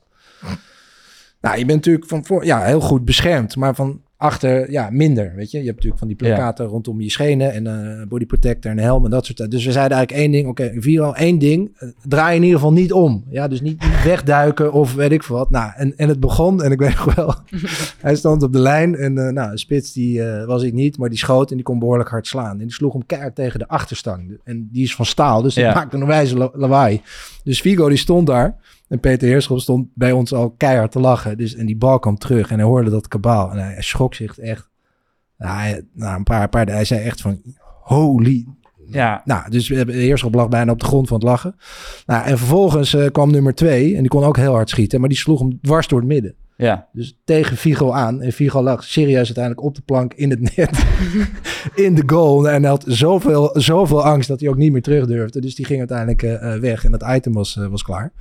Nou, je bent natuurlijk van voor, ja, heel goed beschermd, maar van achter, ja, minder, weet je. Je hebt natuurlijk van die plakaten rondom je schenen en een body protector en een helm en dat soort dingen. Dus we zeiden eigenlijk één ding, oké, Viro, één ding, eh, draai in ieder geval niet om. Ja, dus niet, niet wegduiken of weet ik veel wat. Nou, en, en het begon, en ik weet nog wel, hij stond op de lijn en uh, nou, een spits die uh, was ik niet, maar die schoot en die kon behoorlijk hard slaan. En die sloeg hem keihard tegen de achterstang. En die is van staal, dus die Ja. maakte een wijze la- lawaai. Dus Vigo die stond daar. En Peter Heerschop stond bij ons al keihard te lachen. Dus, en die bal kwam terug en hij hoorde dat kabaal. En hij, schrok zich echt. Nou, hij, nou, een paar, paar, hij zei echt van, holy... Ja, Nou, dus we hebben- Heerschop lag bijna op de grond van het lachen. Nou, en vervolgens eh, kwam nummer twee. En die kon ook heel hard schieten. Maar die sloeg hem dwars door het midden. Ja. Dus tegen Figo aan. En Figo lag serieus uiteindelijk op de plank in het net. in de goal. En hij had zoveel, zoveel angst dat hij ook niet meer terug durfde. Dus die ging uiteindelijk eh, eh, weg. En het item was, eh, was klaar.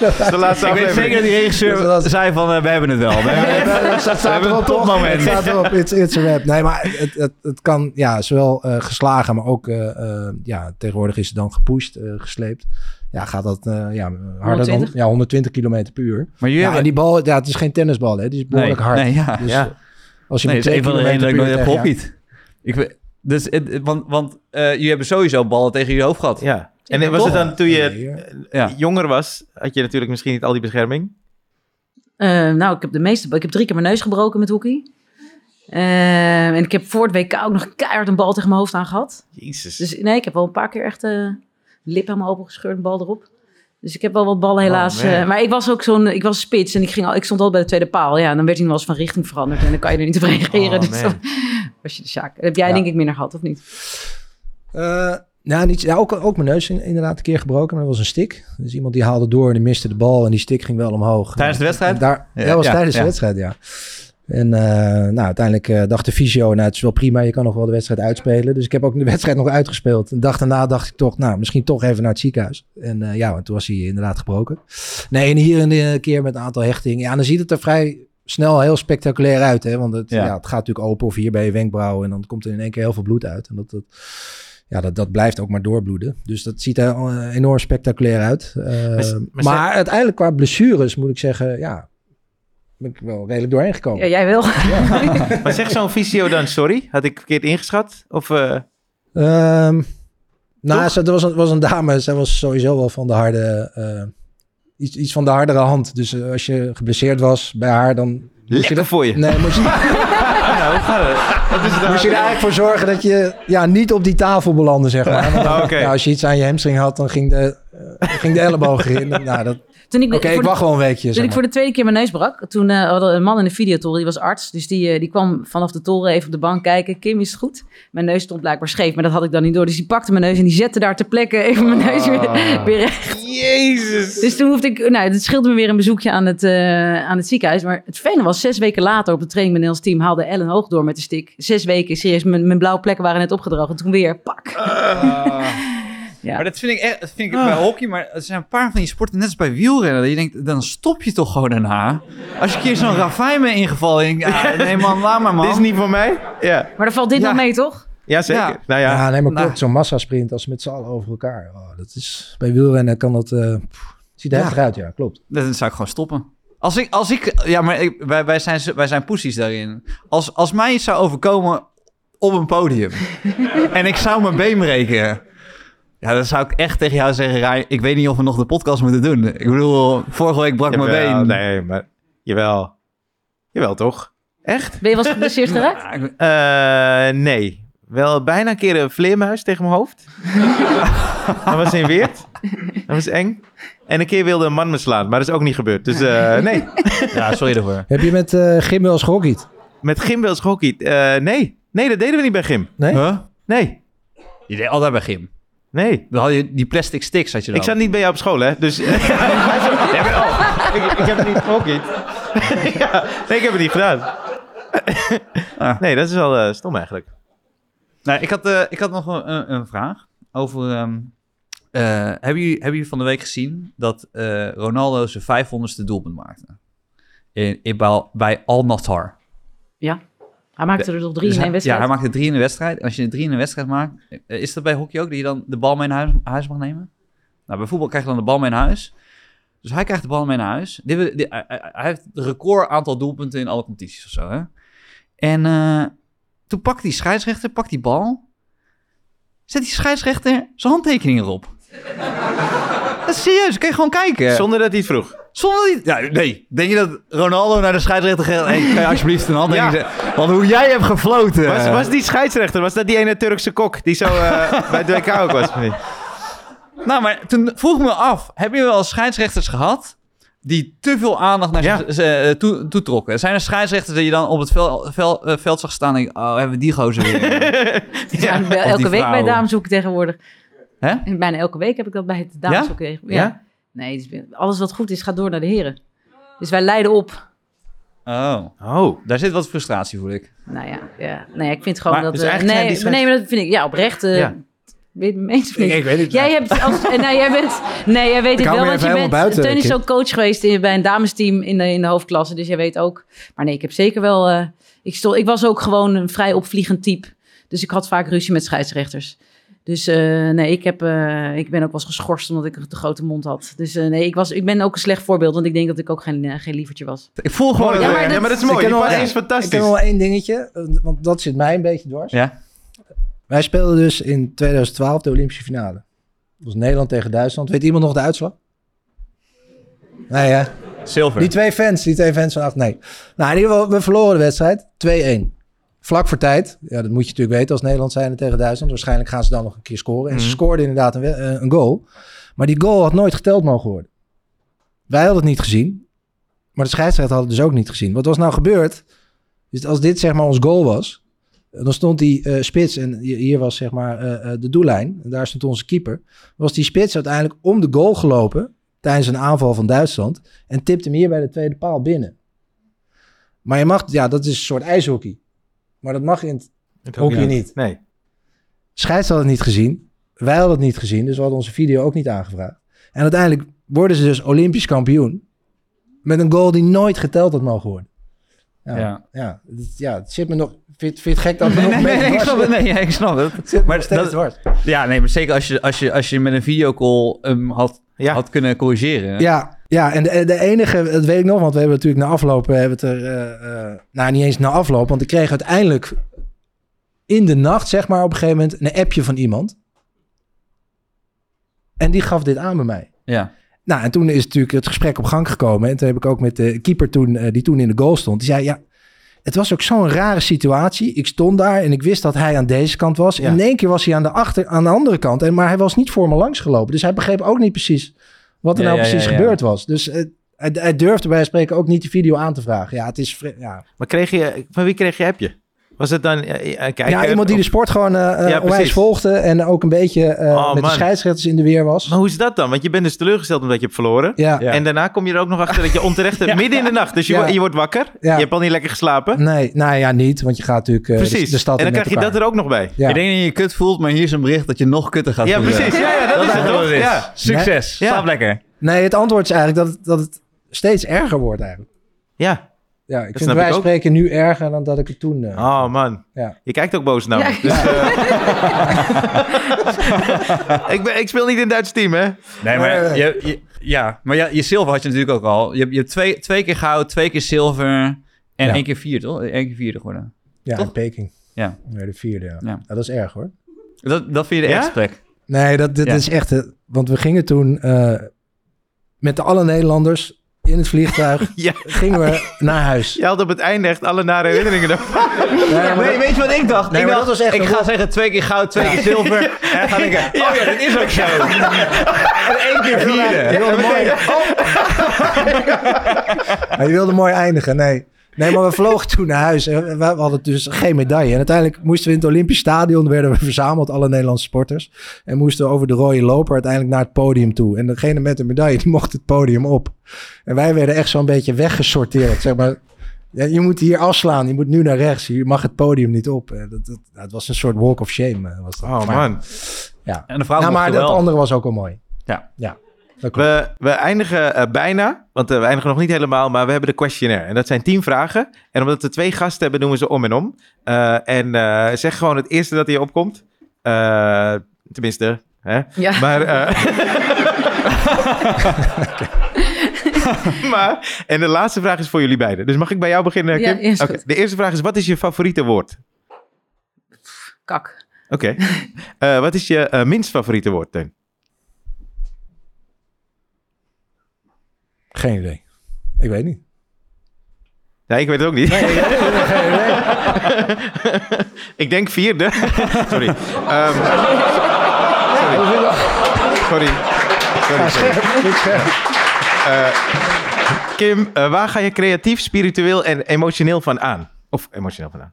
Dat de laatste Ik weet zeker dat die regisseur Dus dat- zei van, we hebben het wel. We hebben het- dat staat hebben een topmoment. Het staat erop. It's, it's a rap. Nee, maar het, het, het kan ja, zowel eh, geslagen, maar ook eh, eh, ja, tegenwoordig is het dan gepusht, eh, gesleept. Ja, gaat dat eh, ja, harder 120? dan ja, 120 km per uur. Maar jullie Ja, en die bal, ja, het is geen tennisbal, hè? Die is behoorlijk nee, hard. Nee, ja. Dus Ja. als je nee, met dat is 2 een van de redenen dat ik nooit heb gehockeyd. Ik dus, het- want want eh, jullie hebben sowieso ballen tegen jullie hoofd gehad. Ja. En was het dan toen je eh, jonger was, had je natuurlijk misschien niet al die bescherming? Eh, nou, ik heb de meeste... Ik heb drie keer mijn neus gebroken met hockey. Eh, en ik heb voor het WK ook nog keihard een bal tegen mijn hoofd aan gehad. Jezus. Dus nee, ik heb wel een paar keer echt eh lip helemaal opengescheurd, een bal erop. Dus ik heb wel wat ballen helaas. man. eh, maar ik was ook zo'n, ik was spits en ik, ging al, ik stond al bij de tweede paal. Ja, en dan werd hij nog wel eens van richting veranderd en dan kan je er niet op reageren. Oh, dus dan was je de zaak. Dat heb jij Ja. denk ik minder gehad, of niet? Eh, nou, niet, ja, ook, ook mijn neus in- inderdaad een keer gebroken, maar dat was een stick. Dus iemand die haalde door en die miste de bal en die stick ging wel omhoog. Tijdens de wedstrijd? En Daar, Ja, ja, dat was ja, tijdens ja. de wedstrijd, ja. En eh, nou, uiteindelijk eh, dacht de fysio, nou, het is wel prima, je kan nog wel de wedstrijd uitspelen. Dus ik heb ook de wedstrijd nog uitgespeeld. Een dag daarna dacht ik toch, nou, misschien toch even naar het ziekenhuis. En eh, ja, want toen was hij inderdaad gebroken. Nee, en hier een keer met een aantal hechtingen. Ja, dan ziet het er vrij snel heel spectaculair uit, hè. Want het, Ja. ja. het gaat natuurlijk open of hier bij je wenkbrauw en dan komt er in één keer heel veel bloed uit. En dat, dat, ja, dat, dat blijft ook maar doorbloeden. Dus dat ziet er enorm spectaculair uit. Maar- maar maar uiteindelijk qua blessures moet ik zeggen, ja, ben ik wel redelijk doorheen gekomen. Ja, jij wel. Maar zegt zo'n fysio dan sorry? Had ik verkeerd ingeschat? Of eh, Ehm, nou, ze, er was een, was een dame, zij was sowieso wel van de harde, eh, iets, iets van de hardere hand. Dus eh, als je geblesseerd was bij haar, dan moest je lekker er, voor je? nee, moest je, Nou, hoe gaat het? Wat is het moest je er eigenlijk voor zorgen dat je ja, niet op die tafel belandde, zeg maar. Want Ah, ja, als je iets aan je hamstring had, dan ging de, ging de elleboog erin. nou, dat, Toen ik, Oké, voor ik de- wacht wel een weekje. Toen zeg ik voor de tweede keer mijn neus brak, toen eh, hadden een man in de videotoren, die was arts. Dus die, eh, die kwam vanaf de toren even op de bank kijken. Kim, is het goed? Mijn neus stond blijkbaar scheef, maar dat had ik dan niet door. Dus die pakte mijn neus en die zette daar ter plekke even mijn neus weer, weer recht. Jezus. Dus toen hoefde ik, nou, het scheelde me weer een bezoekje aan het, eh, aan het ziekenhuis. Maar het fijne was, zes weken later op de training met Nels team haalde Ellen hoog door met de stick. Zes weken, serieus, mijn, mijn blauwe plekken waren net opgedroogd. En toen weer, pak. Ja. Maar dat vind ik, echt, dat vind ik bij hockey, maar er zijn een paar van die sporten, net als bij wielrennen, dat je denkt, dan stop je toch gewoon daarna. Als je een keer zo'n ravijn bent ingevallen, ja, nee man, laat maar man. Dit is niet voor mij? Ja, Maar dan valt dit Ja. wel mee, toch? ja zeker. Ja. Nou ja, Ja, nee, maar Nou. klopt. Zo'n massasprint als met z'n allen over elkaar. Oh, dat is, bij wielrennen kan dat... eh, pff, ziet er Ja. heftig uit, ja, klopt. Dan zou ik gewoon stoppen. Als ik, als ik ja, maar ik, wij, wij, zijn, wij zijn poesies daarin. Als, als mij iets zou overkomen op een podium en ik zou mijn been breken, ja, dan zou ik echt tegen jou zeggen, Rij, ik weet niet of we nog de podcast moeten doen. Ik bedoel, vorige week brak mijn been. Nee, maar jawel. Jawel, toch? Echt? Ben je wel eens geblesseerd geraakt? Eh, nee. Wel bijna een keer een vleermuis tegen mijn hoofd. dat was in Weert. Dat was eng. En een keer wilde een man me slaan, maar dat is ook niet gebeurd. Dus eh, nee. ja, sorry daarvoor. Heb je met eh Gym wel eens gehockeyd? Met Gym wel eens gehockeyd? Eh, nee. Nee, dat deden we niet bij Gym. Nee? Huh? Nee. Je deed altijd bij gym. Nee. Dan had je die plastic sticks had je dan. Ik zat niet bij jou op school, hè? Dus. Ja, maar- oh, ik, ik heb het niet gehockeyd. ja, nee, ik heb het niet gedaan. Ah. Nee, dat is wel eh, stom eigenlijk. Nou, ik had, eh, ik had nog een, een- vraag over... ehm, eh, hebben, jullie, hebben jullie van de week gezien dat eh, Ronaldo zijn 500ste doelpunt maakte? In, in, bij, bij Al Nassr. Ja. Hij maakte er toch drie Dus in hij- één wedstrijd. Ja, hij maakte drie in de wedstrijd. En als je drie in een wedstrijd maakt, eh, is dat bij hockey ook dat je dan de bal mee naar huis, huis mag nemen? Nou, bij voetbal krijg je dan de bal mee naar huis. Dus hij krijgt de bal mee naar huis. Dit, dit- hij, hij- hij heeft het record aantal doelpunten in alle competities of zo. Hè? En eh, toen pakt die scheidsrechter, pakt die bal. Zet die scheidsrechter zijn handtekening erop. dat is serieus, kun je gewoon kijken. Zonder dat hij het vroeg. Zonder die... Ja, nee. Denk je dat Ronaldo naar de scheidsrechter gaat... Hey, kan je alsjeblieft een handtekening Ja. Want hoe jij hebt gefloten... Was, was die scheidsrechter, was dat die ene Turkse kok die zo eh, bij het WK ook was? Nee. Nou, maar toen vroeg ik me af, heb je wel scheidsrechters gehad die te veel aandacht naar Ja. ze, eh, toe, toetrokken? Zijn er scheidsrechters die je dan op het vel, vel- eh, veld zag staan en denk, oh, hebben we die gozer weer? Ja, elke week bij vrouwen. dameshoek tegenwoordig. Hè? En bijna elke week heb ik dat bij het dameshoek. Ja? Ja? Nee, het alles wat goed is, gaat door naar de heren. Dus wij leiden op. Oh, Oh. daar zit wat frustratie, voel ik. Nou ja, ja. Nee, ik vind gewoon Maar dat... dus zijn nee, die maar nee, maar dat vind ik... Ja, oprecht. eh Ja. Weet je het eens? Ik, ik weet het Jij hebt als, nee, jij bent, nee, jij weet het hou wel, want je bent, buiten, Teun is ook coach geweest in, bij een damesteam in de, in de hoofdklasse, dus jij weet ook. Maar nee, ik heb zeker wel, eh, ik, stond, ik was ook gewoon een vrij opvliegend type, dus ik had vaak ruzie met scheidsrechters. Dus eh, nee, ik, heb, eh, ik ben ook wel eens geschorst omdat ik een te grote mond had. Dus eh, nee, ik, was, ik ben ook een slecht voorbeeld, want ik denk dat ik ook geen, geen lievertje was. Ik voel gewoon... Ja, ja, maar dat- is Ik mooi. ken Die wel één- is Ik heb fantastisch. nog wel één dingetje, want dat zit mij een beetje dwars. Ja? Wij speelden dus in 2012 de Olympische finale. Dat was Nederland tegen Duitsland. Weet iemand nog de uitslag? Nee, ja. Zilver. Die twee fans, die twee fans van acht, nee. Nou, in ieder geval, we verloren de wedstrijd. 2-1. Vlak voor tijd. Ja, dat moet je natuurlijk weten als Nederland zijn tegen Duitsland. Waarschijnlijk gaan ze dan nog een keer scoren. En ze Mhm. scoorden inderdaad een, eh, een goal. Maar die goal had nooit geteld mogen worden. Wij hadden het niet gezien. Maar de scheidsrechter had het dus ook niet gezien. Wat was nou gebeurd? Dus als dit zeg maar ons goal was. Dan stond die eh, spits en hi- hier was zeg maar eh, eh, de doellijn. En daar stond onze keeper. Was die spits uiteindelijk om de goal gelopen. Tijdens een aanval van Duitsland. En tipte hem hier bij de tweede paal binnen. Maar je mag, ja, dat is een soort ijshockey. Maar dat mag in het Het hockey niet. Nee. Scheids had het niet gezien. Wij hadden het niet gezien. Dus we hadden onze video ook niet aangevraagd. En uiteindelijk worden ze dus Olympisch kampioen. Met een goal die nooit geteld had mogen worden. Ja, ja. Ja. het, ja, het zit me nog... Vind, vind het gek dat Nee, nog nee, nee, ik snap het. Nee, ja, ik snap het. Maar dat- dwars. Ja, nee, maar zeker als je, als je, als je met een videocall hem had, Ja. had kunnen corrigeren. Ja, ja en de, de enige, dat weet ik nog, want we hebben natuurlijk na afloop, we hebben het er, eh, eh, nou niet eens na afloop, want ik kreeg uiteindelijk in de nacht, zeg maar, op een gegeven moment een appje van iemand. En die gaf dit aan bij mij. Ja. Nou, en toen is natuurlijk het gesprek op gang gekomen. En toen heb ik ook met de keeper toen, eh, die toen in de goal stond. Die zei, ja, het was ook zo'n rare situatie. Ik stond daar en ik wist dat hij aan deze kant was. Ja. En in één keer was hij aan de, achter, aan de andere kant. En, maar hij was niet voor me langs gelopen. Dus hij begreep ook niet precies wat er Ja, nou ja, precies ja, ja. gebeurd was. Dus eh, hij, hij durfde bij spreken ook niet de video aan te vragen. Ja, het is... Ja, Maar kreeg je, van wie kreeg je appje? Was het dan eh, een kijker? ja iemand die de sport gewoon eh eh, Ja, onwijs precies. volgde. En ook een beetje eh, Oh, met de scheidsrechters in de weer was. Maar hoe is dat dan? Want je bent dus teleurgesteld omdat je hebt verloren. Ja, Ja. En daarna kom je er ook nog achter dat je onterecht hebt midden in de nacht. Dus je, je wordt wakker. Ja. Je hebt al niet lekker geslapen. nee, nou ja, niet. Want je gaat natuurlijk eh, de- precies. de stad en dan krijg je dat er ook nog bij. Ja. Ik denk dat je je kut voelt, maar hier is een bericht dat je nog kutter gaat Ja, voelen. precies. Ja, ja, dat, is het wat toch? Succes. Ja. Slaap lekker. Nee, het antwoord is eigenlijk dat het, dat het steeds erger wordt eigenlijk. ja. Ja, ik vind wij ik spreken nu erger dan dat ik het toen... eh, Oh man. Ja. Je kijkt ook boos naar me. Ja. Dus, eh, ik, ben, ik speel niet in het Duitse team, hè? Nee, maar je, je- ja, maar ja, je zilver had je natuurlijk ook al. Je hebt, je hebt twee, twee keer goud, twee keer zilver en Ja. één keer vierde, toch? Eén keer vierde geworden. ja, Toch? in Peking. Ja. Ja, de vierde, ja. Dat is erg hoor. Dat, dat vind je de plek. Nee, dat, dit Ja. is echt... eh, Want we gingen toen eh, met alle Nederlanders in het vliegtuig... Ja. gingen we naar huis. Je had op het einde echt alle nare herinneringen. dan. Nee, weet je wat ik dacht? Nee, ik dacht, dat was echt ik ga zeggen twee keer goud, twee keer zilver. en dan ga ik oh ja, dat is ook zo. en één keer Je vierde. wilde mooi... Je wilde mooi eindigen, nee. Nee, maar we vlogen toen naar huis. En we hadden dus geen medaille. En uiteindelijk moesten we in het Olympisch Stadion... werden we verzameld, alle Nederlandse sporters. En moesten we over de rode loper uiteindelijk naar het podium toe. En degene met de medaille, die mocht het podium op. En wij werden echt zo'n beetje weggesorteerd. Zeg maar, ja, je moet hier afslaan, je moet nu naar rechts. Je mag het podium niet op. Eh, Dat, dat, nou, het was een soort walk of shame. eh, Was dat. Oh Maar- man. Ja. En de vrouw Nou, maar dat wel. andere was ook al mooi. Ja. Ja, dat. We, we eindigen eh, bijna, want eh, we eindigen nog niet helemaal, maar we hebben de questionnaire. En dat zijn tien vragen. En omdat we twee gasten hebben, doen we ze om en om. Eh, en eh, zeg gewoon het eerste dat hier opkomt. Eh, tenminste, hè? Ja. Maar, eh, maar, en de laatste vraag is voor jullie beiden. Dus mag ik bij jou beginnen, Ja, Kim? Oké, goed. De eerste vraag is, wat is je favoriete woord? Kak. Oké. Eh, wat is je minst favoriete woord, Teun? Geen idee. Ik weet niet. Nee, ik weet het ook niet. ik denk vierde. Sorry. Ehm, sorry. Sorry. Sorry, sorry. Eh, Kim, eh, waar ga je creatief, spiritueel en emotioneel van aan? Of emotioneel van aan?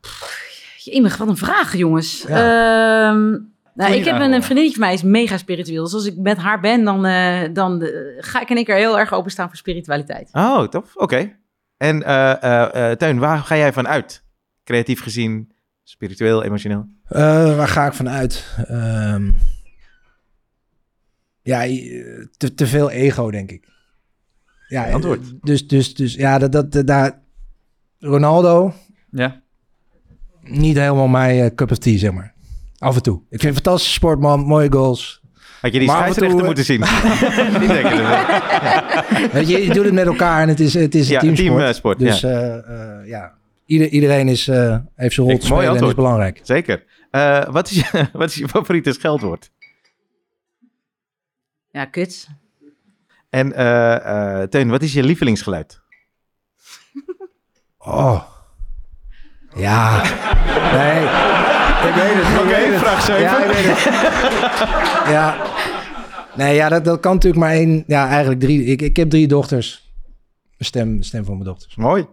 Jemig, wat een vraag, jongens. Ja. Ehm, nou, ik heb een, een vriendinnetje van mij, is mega spiritueel. Dus als ik met haar ben, dan, eh, dan eh, ga ik in één keer heel erg openstaan voor spiritualiteit. Oh, tof. Oké. En eh, eh, eh, Teun, waar ga jij van uit? Creatief gezien, spiritueel, emotioneel? Eh, waar ga ik van uit? Ehm, ja, te, te veel ego, denk ik. Ja, antwoord. Dus, dus, dus ja, dat, dat, dat, daar- Ronaldo, Ja. niet helemaal mijn cup of tea, zeg maar. Af en toe. Ik vind het een fantastische sportman, mooie goals. Had je die scheidsrechter toe, moeten zien? Die denken er- Weet je, je doet het met elkaar en het is, het is een Ja, teamsport. teamsport, dus ja. eh, eh, ja, Ieder, iedereen is, eh, heeft zijn rol Ik- te spelen en is belangrijk. Zeker. Eh, wat, is je, wat is je favoriete scheldwoord? Ja, kut. En eh, eh, Teun, wat is je lievelingsgeluid? Oh. Ja. Nee. Ik weet het. ik Oké, weet het. vraag zeven. Ja, ik weet het. ja. Nee, ja, dat, dat kan natuurlijk maar één. Ja, eigenlijk drie. Ik, ik heb drie dochters. Stem, stem voor mijn dochters. Mooi.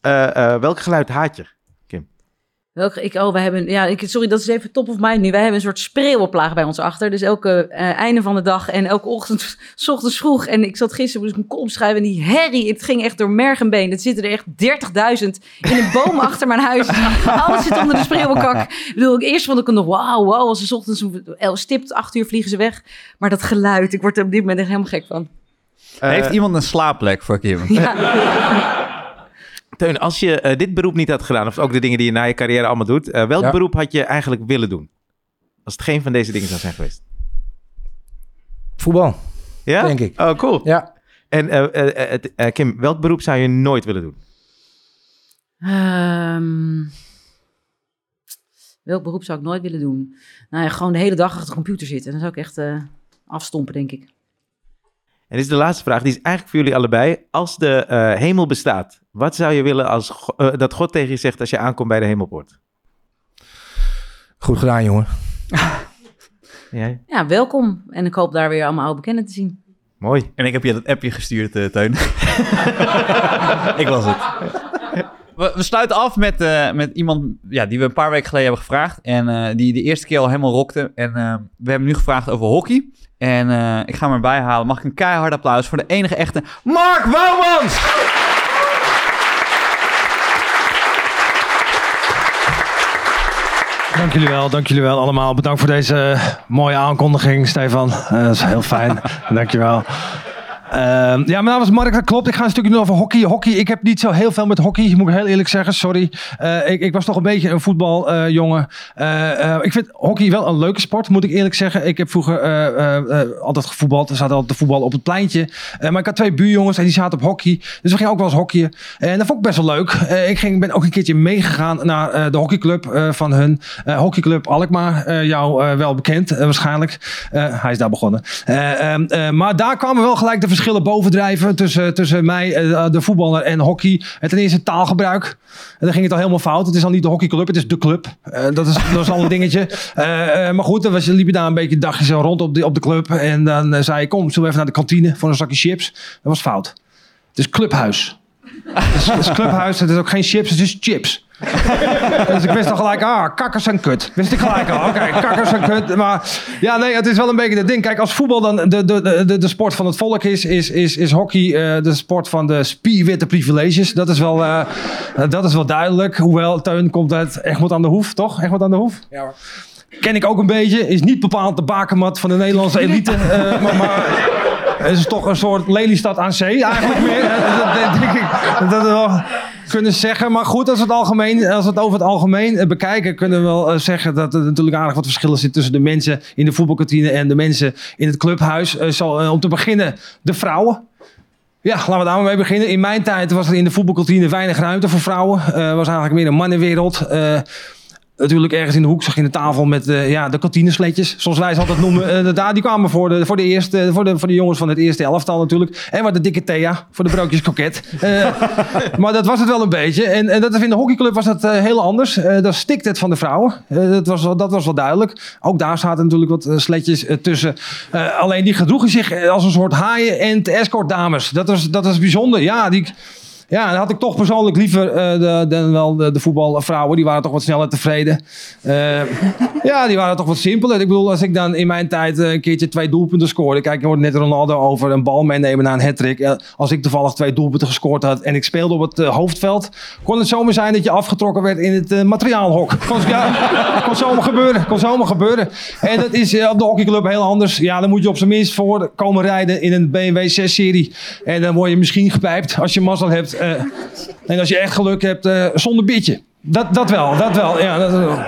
Eh, eh, welk geluid haat je? Welke, ik, oh, wij hebben, ja, ik, sorry, dat is even top of mind nu. Wij hebben een soort spreeuwenplaag bij ons achter. Dus elke eh, einde van de dag en elke ochtend, s ochtends vroeg. En ik zat gisteren, moest ik mijn kop schrijven. En die herrie, het ging echt door merg en been. Het zitten er echt 30.000 in een boom achter mijn huis. Alles zit onder de spreeuwenkak. Ik bedoel, ik, eerst vond ik het nog, wauw, wauw. Als ze 's ochtends el- stipt, acht uur vliegen ze weg. Maar dat geluid, ik word er op dit moment echt helemaal gek van. Eh, Heeft iemand een slaapplek voor Kim? Ja. Teun, als je eh, dit beroep niet had gedaan, of ook de dingen die je na je carrière allemaal doet, eh, welk Ja. beroep had je eigenlijk willen doen? Als het geen van deze dingen zou zijn geweest. Voetbal, Ja? denk ik. Oh, cool. Ja. En eh, het- Kim, welk beroep zou je nooit willen doen? Ehm, welk beroep zou ik nooit willen doen? Nou ja, gewoon de hele dag achter de computer zitten. Dan zou ik echt eh, afstompen, denk ik. En dit is de laatste vraag, die is eigenlijk voor jullie allebei. Als de eh, hemel bestaat, wat zou je willen als, eh, dat God tegen je zegt als je aankomt bij de hemelpoort? Goed gedaan, jongen. Jij? Ja, welkom. En ik hoop daar weer allemaal oude bekenden te zien. Mooi. En ik heb je dat appje gestuurd, eh, Teun. ik was het. We, we sluiten af met, eh, met iemand ja, die we een paar weken geleden hebben gevraagd. En eh, die de eerste keer al helemaal rokte. En eh, we hebben nu gevraagd over hockey. En ik ga hem erbij halen. Mag ik een keihard applaus voor de enige echte Mark Wouwmans! Dank jullie wel, dank jullie wel allemaal. Bedankt voor deze mooie aankondiging, Stefan. Dat is heel fijn. dank je wel. Ehm, ja, mijn naam is Mark, dat klopt. Ik ga een stukje doen over hockey. Hockey, ik heb niet zo heel veel met hockey, moet ik heel eerlijk zeggen. Sorry. Eh, ik, ik was toch een beetje een voetbaljongen. ik vind hockey wel een leuke sport, moet ik eerlijk zeggen. Ik heb vroeger altijd gevoetbald. Er zaten altijd te voetbal op het pleintje. Maar ik had twee buurjongens en die zaten op hockey. Dus we gingen ook wel eens hockeyen. En dat vond ik best wel leuk. Ik ging, ben ook een keertje meegegaan naar de hockeyclub van hun. Hockeyclub Alkmaar, jou wel bekend waarschijnlijk. Hij is daar begonnen. Eh, ehm, eh, maar daar kwamen wel gelijk de bovendrijven tussen, tussen mij, eh, de voetballer en hockey. En ten eerste taalgebruik. En dan ging het al helemaal fout. Het is al niet de hockeyclub, het is de club. Eh, dat, is, dat is al een dingetje. Eh, maar goed, dan was, liep je daar een beetje een dagje zo rond op de, op de club. En dan zei ik, kom, we even naar de kantine voor een zakje chips? Dat was fout. Het is clubhuis. Het is, het is clubhuis, het is ook geen chips, het is chips. dus ik wist al gelijk, ah, kakkers en kut. Wist ik gelijk al, oké, kakkers en kut. Maar ja, nee, het is wel een beetje het ding. Kijk, als voetbal dan de, de, de, de sport van het volk is, is, is, is hockey eh, de sport van de spierwitte privileges. Dat is wel, eh, dat is wel duidelijk. Hoewel, Teun komt uit Egmond aan de Hoef, toch? Egmond aan de Hoef? Ja, hoor. Ken ik ook een beetje. Is niet bepaald de bakermat van de Nederlandse elite. eh, maar, maar het is toch een soort Lelystad aan zee eigenlijk meer. Dat, dat denk ik dat we wel kunnen zeggen. Maar goed, als we het, algemeen, als we het over het algemeen eh, bekijken... kunnen we wel eh, zeggen dat er natuurlijk aardig wat verschillen zitten... tussen de mensen in de voetbalkantine en de mensen in het clubhuis. Eh, om te beginnen de vrouwen. Ja, laten we daar maar mee beginnen. In mijn tijd was er in de voetbalkantine weinig ruimte voor vrouwen. Eh was eigenlijk meer een mannenwereld. Natuurlijk ergens in de hoek zag je een tafel met eh, ja, de kantinesletjes, zoals wij ze altijd noemen. Eh, daar, die kwamen voor de, voor, de eerste, voor, de, voor de jongens van het eerste elftal natuurlijk. En wat de dikke Thea voor de broodjes kroket. Eh, maar dat was het wel een beetje. En, en dat, in de hockeyclub was dat eh, heel anders. Eh daar stikt het van de vrouwen. Eh, dat, was, wel- dat was wel duidelijk. Ook daar zaten natuurlijk wat eh, sletjes eh, tussen. Eh, alleen die gedroegen zich eh, als een soort haaien en escort dames. Dat was, dat was bijzonder. Ja, die... Ja, dan had ik toch persoonlijk liever eh, dan wel de, de voetbalvrouwen. Die waren toch wat sneller tevreden. Eh, ja, die waren toch wat simpeler. Ik bedoel, als ik dan in mijn tijd eh, een keertje twee doelpunten scoorde. Kijk, je hoort net Ronaldo over een bal meenemen naar een hat-trick. Als ik toevallig twee doelpunten gescoord had en ik speelde op het hoofdveld. Kon het zomaar zijn dat je afgetrokken werd in het materiaalhok. Kon, ja, kon zomaar gebeuren. Kon zomaar gebeuren. En dat is op de hockeyclub heel anders. Ja, dan moet je op zijn minst voor komen rijden in een BMW 6-serie. En dan word je misschien gepijpt als je mazzel hebt. Eh, en als je echt geluk hebt, eh, zonder bitje. Dat, dat wel, dat wel. Ja, dat.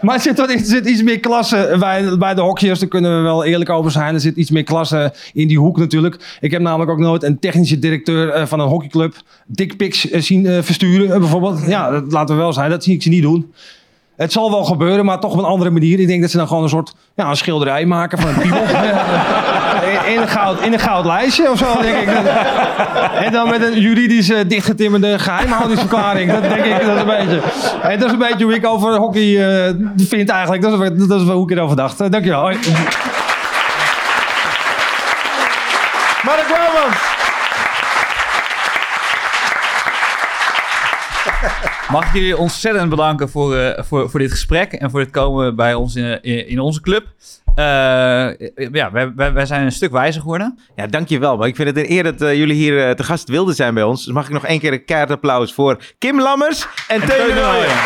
Maar er zit, er iets meer klasse bij, bij de hockeyers. Daar kunnen we wel eerlijk over zijn. Er zit iets meer klasse in die hoek natuurlijk. Ik heb namelijk ook nooit een technische directeur eh, van een hockeyclub dickpics zien versturen. bijvoorbeeld. Ja, dat laten we wel zijn. Dat zie ik ze niet doen. Het zal wel gebeuren, maar toch op een andere manier. Ik denk dat ze dan gewoon een soort ja, een schilderij maken van een piemel. in, een goud, in een goud lijstje of zo, denk ik. En dan met een juridisch eh, dichtgetimmerde geheimhoudingsverklaring. Dat denk ik, dat is een beetje... En dat is een beetje hoe ik over hockey eh, vind eigenlijk. Dat is, dat is wel hoe ik erover dacht. Eh, dankjewel. Hoi. Mark Warmans. Mag ik jullie ontzettend bedanken voor, eh, voor, voor dit gesprek en voor het komen bij ons in, in, in onze club. Eh, ja, wij, wij, wij zijn een stuk wijzer geworden. Ja, dankjewel. Maar ik vind het een eer dat eh, jullie hier eh, te gast wilden zijn bij ons. Dus mag ik nog één keer een keihard applaus voor Kim Lammers en, Teun de Nooijen.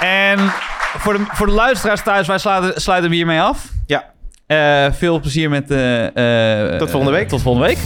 En voor de, voor de luisteraars thuis, wij sluiten, sluiten hem hiermee af. Ja. Eh, veel plezier met... eh, eh, Tot volgende week. Tot volgende week.